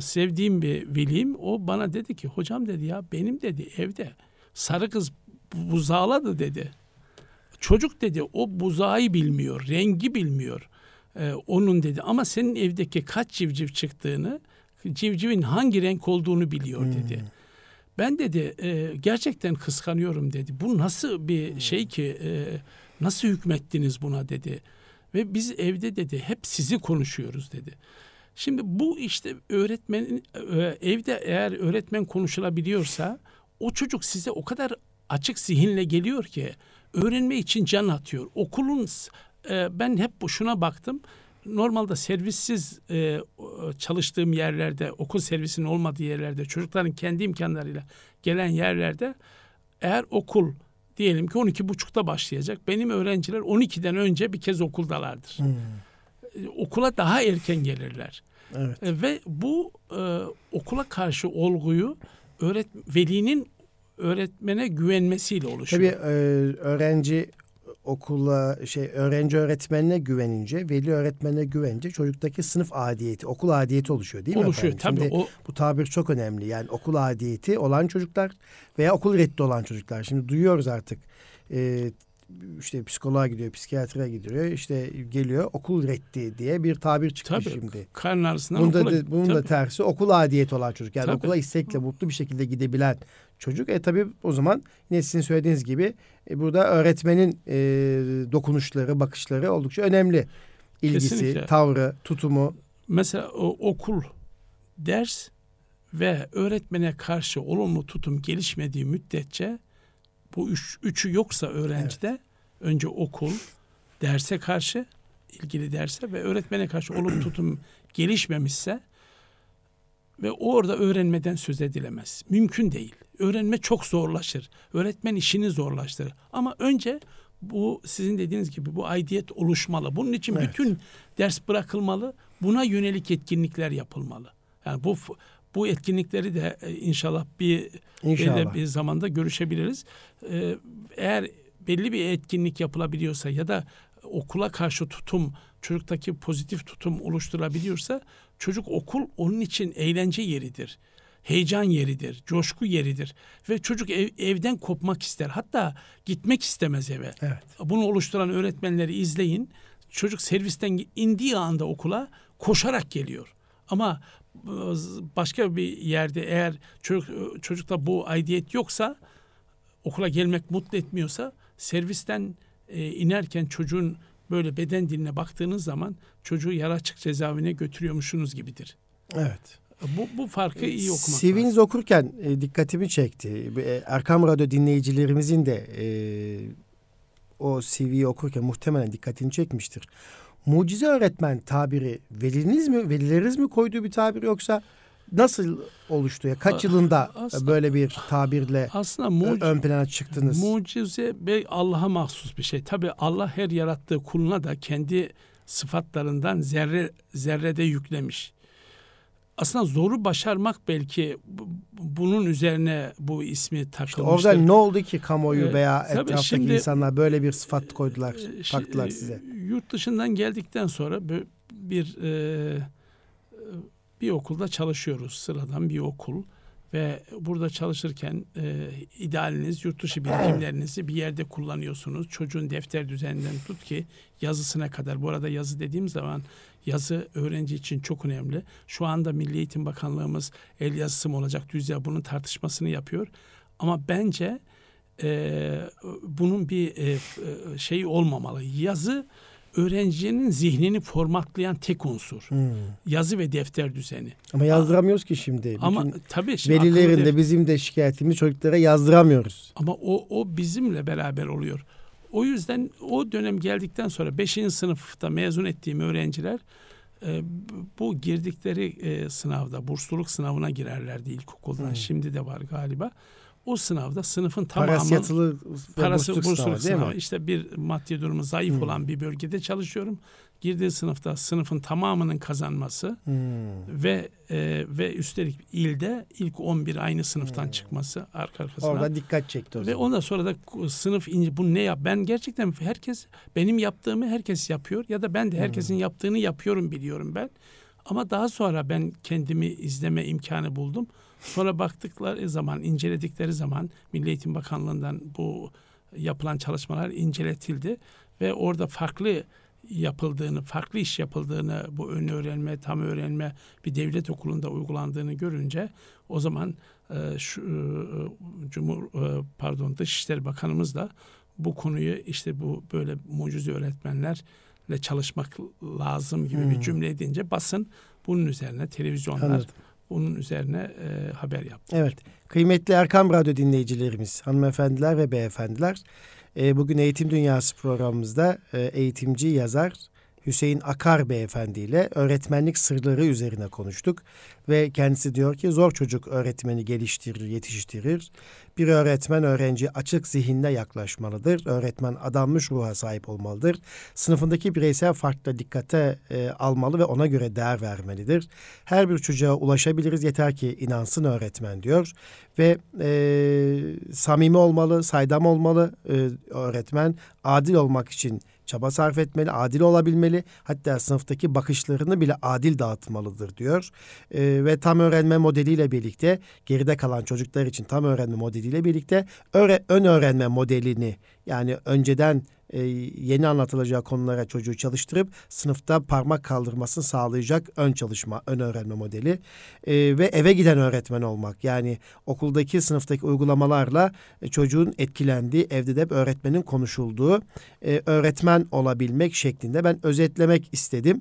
sevdiğim bir veliyim. O bana dedi ki hocam dedi ya benim dedi evde sarı kız bu- buzağladı dedi. Çocuk dedi o buzağı bilmiyor, rengi bilmiyor. E, onun dedi ama senin evdeki kaç civciv çıktığını, civcivin hangi renk olduğunu biliyor dedi. Ben dedi e, gerçekten kıskanıyorum dedi. Bu nasıl bir şey ki e, nasıl hükmettiniz buna dedi. Ve biz evde dedi hep sizi konuşuyoruz dedi. Şimdi bu işte öğretmenin evde eğer öğretmen konuşulabiliyorsa o çocuk size o kadar açık zihinle geliyor ki öğrenme için can atıyor. Okulun ben hep şuna baktım. Normalde servissiz e, çalıştığım yerlerde, okul servisinin olmadığı yerlerde, çocukların kendi imkanlarıyla gelen yerlerde eğer okul diyelim ki 12.30'da başlayacak. Benim öğrenciler 12'den önce bir kez okuldalardır. E, Okula daha erken gelirler. Evet. E, Ve bu e, okula karşı olguyu öğret velinin öğretmene güvenmesiyle oluşuyor. Tabii e, öğrenci okula şey öğrenci öğretmenine güvenince, veli öğretmenine güvenince çocuktaki sınıf adiyeti, okul adiyeti oluşuyor değil mi oluşuyor. efendim? Tabii Şimdi o bu tabir çok önemli. Yani okul adiyeti olan çocuklar veya okul reddi olan çocuklar. Şimdi duyuyoruz artık. E, işte psikoloğa gidiyor, psikiyatra gidiyor. işte geliyor okul reddi diye bir tabir çıktı tabii şimdi. karın ağrısından Bunda okula da, bunun da tabii. tersi okul adiyeti olan çocuk. Yani Tabii. okula istekle mutlu bir şekilde gidebilen çocuk. E tabi o zaman yine sizin söylediğiniz gibi e, burada öğretmenin e, dokunuşları, bakışları oldukça önemli. İlgisi, Kesinlikle. tavrı, tutumu. Mesela o okul, ders ve öğretmene karşı olumlu tutum gelişmediği müddetçe bu üç, üçü yoksa öğrencide önce okul, derse karşı ilgili derse ve öğretmene karşı olumlu tutum gelişmemişse ve orada öğrenmeden söz edilemez. Mümkün değil. Öğrenme çok zorlaşır. Öğretmen işini zorlaştırır. Ama önce bu sizin dediğiniz gibi bu aidiyet oluşmalı. Bunun için Evet. bütün ders bırakılmalı. Buna yönelik etkinlikler yapılmalı. Yani bu bu etkinlikleri de e, inşallah bir İnşallah. bir zamanda görüşebiliriz. Ee, eğer belli bir etkinlik yapılabiliyorsa ya da okula karşı tutum, çocuktaki pozitif tutum oluşturabiliyorsa çocuk okul onun için eğlence yeridir. Heyecan yeridir, coşku yeridir ve çocuk ev- evden kopmak ister. Hatta gitmek istemez eve. Evet. Bunu oluşturan öğretmenleri izleyin. Çocuk servisten indiği anda okula koşarak geliyor. Ama e, başka bir yerde eğer çocuk, çocukta bu aidiyet yoksa okula gelmek mutlu etmiyorsa servisten e, inerken çocuğun böyle beden diline baktığınız zaman çocuğu yara açık cezaevine götürüyormuşsunuz gibidir. Evet. Bu, bu farkı iyi okumak CV'niz lazım. okurken e, dikkatimi çekti. E, Erkam Radyo dinleyicilerimizin de e, o CV'yi okurken muhtemelen dikkatini çekmiştir. Mucize öğretmen tabiri veliniz mi, velileriniz mi koyduğu bir tabir yoksa nasıl oluştu ya? Kaç yılında aslında- böyle bir tabirle Aslında mucize, ön plana çıktınız? mucize Allah'a mahsus bir şey. Tabi Allah her yarattığı kuluna da kendi sıfatlarından zerre zerrede yüklemiş. Aslında zoru başarmak belki bu- bunun üzerine bu ismi İşte takılmıştır. orada ne oldu ki kamuoyu Ee, veya tabii etraftaki şimdi- insanlar böyle bir sıfat koydular, Ee, şi- taktılar e, size? Yurt dışından geldikten sonra bir e, e, bir okulda çalışıyoruz. Sıradan bir okul ve burada çalışırken e, idealiniz yurt dışı birikimlerinizi bir yerde kullanıyorsunuz. Çocuğun defter düzeninden tut ki yazısına kadar. Bu arada yazı dediğim zaman yazı öğrenci için çok önemli. Şu anda Milli Eğitim Bakanlığımız el yazısı mı olacak düz ya bunun tartışmasını yapıyor. Ama bence e, bunun bir e, şey olmamalı. Yazı öğrencinin zihnini formatlayan tek unsur. Hmm. Yazı ve defter düzeni. Ama yazdıramıyoruz ki şimdi. Ama Bütün tabii şimdi velilerin akıllı de def- bizim de şikayetimiz çocuklara yazdıramıyoruz. ama o o bizimle beraber oluyor. O yüzden o dönem geldikten sonra 5. sınıfta mezun ettiğim öğrenciler e, bu- bu girdikleri e, sınavda bursluluk sınavına girerlerdi ilkokuldan. Hmm. Şimdi de var galiba. O sınavda sınıfın tamamı Parası yatılı ve parası bursluluk sınavı sınavı. İşte bir maddi durumu zayıf Hmm. olan bir bölgede çalışıyorum. Girdiği sınıfta sınıfın tamamının kazanması Hmm. ve e, ve üstelik ilde ilk 11 aynı sınıftan Hmm. çıkması arka arkasına. Orada dikkat çekti o ve zaman. ondan sonra da sınıf bu ne yap? Ben gerçekten herkes benim yaptığımı herkes yapıyor ya da ben de herkesin Hmm. yaptığını yapıyorum biliyorum ben. Ama daha sonra ben kendimi izleme imkanı buldum. Sonra baktıkları zaman, inceledikleri zaman Milli Eğitim Bakanlığı'ndan bu yapılan çalışmalar inceletildi ve orada farklı yapıldığını, farklı iş yapıldığını, bu ön öğrenme, tam öğrenme bir devlet okulunda uygulandığını görünce o zaman e, şu e, Cumhur e, pardon Dışişleri Bakanımız da bu konuyu işte bu böyle mucize öğretmenlerle çalışmak lazım gibi Hmm. bir cümle edince basın bunun üzerine televizyonlar Anladım. Bunun üzerine e, haber yaptı. Evet. Kıymetli Erkam Radyo dinleyicilerimiz, hanımefendiler ve beyefendiler. e, bugün Eğitim Dünyası programımızda e, eğitimci yazar Hüseyin Akar beyefendi ile öğretmenlik sırları üzerine konuştuk. Ve kendisi diyor ki zor çocuk öğretmeni geliştirir, yetiştirir. Bir öğretmen öğrenci açık zihinle yaklaşmalıdır. Öğretmen adanmış ruha sahip olmalıdır. Sınıfındaki bireysel farkla dikkate e, almalı ve ona göre değer vermelidir. Her bir çocuğa ulaşabiliriz yeter ki inansın öğretmen diyor. Ve e, samimi olmalı, saydam olmalı e, öğretmen. Adil olmak için çaba sarf etmeli, adil olabilmeli. Hatta sınıftaki bakışlarını bile adil dağıtmalıdır diyor. E, ve tam öğrenme modeliyle birlikte geride kalan çocuklar için tam öğrenme modeliyle birlikte öğre, ön öğrenme modelini yani önceden e, yeni anlatılacağı konulara çocuğu çalıştırıp sınıfta parmak kaldırmasını sağlayacak ön çalışma, ön öğrenme modeli E, ve eve giden öğretmen olmak. Yani okuldaki sınıftaki uygulamalarla e, çocuğun etkilendiği, evde de öğretmenin konuşulduğu e, öğretmen olabilmek şeklinde ben özetlemek istedim.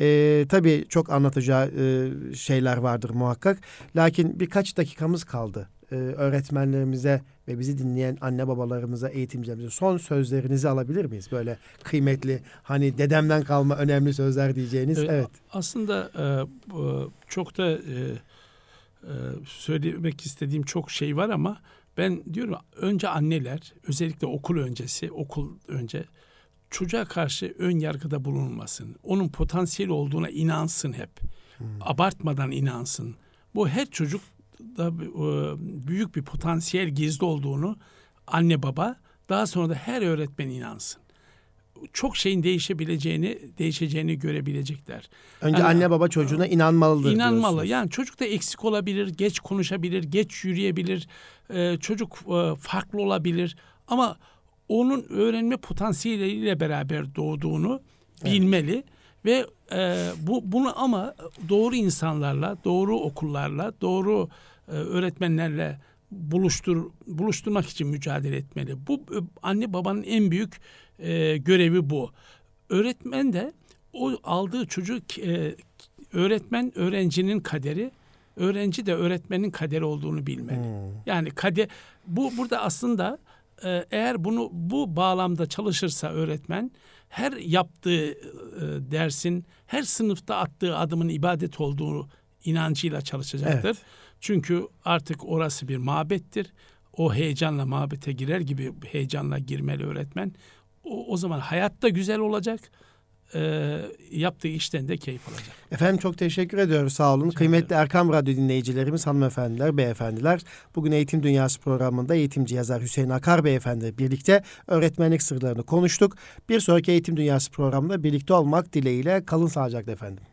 E, tabii çok anlatacağı e, şeyler vardır muhakkak. Lakin birkaç dakikamız kaldı. E, öğretmenlerimize ve bizi dinleyen anne babalarımıza, eğitimcilerimize son sözlerinizi alabilir miyiz? Böyle kıymetli, hani dedemden kalma önemli sözler diyeceğiniz. Evet, Evet. Aslında e, çok da e, e, söylemek istediğim çok şey var ama ben diyorum önce anneler özellikle okul öncesi okul önce çocuğa karşı ön yargıda bulunmasın. Onun potansiyel olduğuna inansın hep. Abartmadan inansın. Bu her çocuk da e, büyük bir potansiyel gizli olduğunu anne baba daha sonra da her öğretmen inansın. Çok şeyin değişebileceğini, değişeceğini görebilecekler. Önce Yani- anne baba çocuğuna inanmalıdır İnanmalı. diyorsunuz. Yani çocuk da eksik olabilir, geç konuşabilir, geç yürüyebilir. Ee, çocuk e, farklı olabilir ama onun öğrenme potansiyeliyle beraber doğduğunu bilmeli ve e, bu bunu ama doğru insanlarla, doğru okullarla, doğru e, öğretmenlerle buluştur buluşturmak için mücadele etmeli. Bu e, anne babanın en büyük e, görevi bu. Öğretmen de o aldığı çocuk e, öğretmen öğrencinin kaderi öğrenci de öğretmenin kaderi olduğunu bilmeli. Hmm. Yani kader bu burada aslında e, eğer bunu bu bağlamda çalışırsa öğretmen her yaptığı e, dersin her sınıfta attığı adımın ibadet olduğu inancıyla çalışacaktır. Evet. Çünkü artık orası bir mabettir. O heyecanla mabete girer gibi heyecanla girmeli öğretmen. O, o zaman hayatta güzel olacak. E, yaptığı işten de keyif alacak. Efendim çok teşekkür ediyoruz. Sağ olun. Kıymetli Erkam Radyo dinleyicilerimiz, hanımefendiler, beyefendiler. Bugün Eğitim Dünyası programında eğitimci yazar Hüseyin Akar beyefendi birlikte öğretmenlik sırlarını konuştuk. Bir sonraki Eğitim Dünyası programında birlikte olmak dileğiyle kalın sağlıcakla efendim.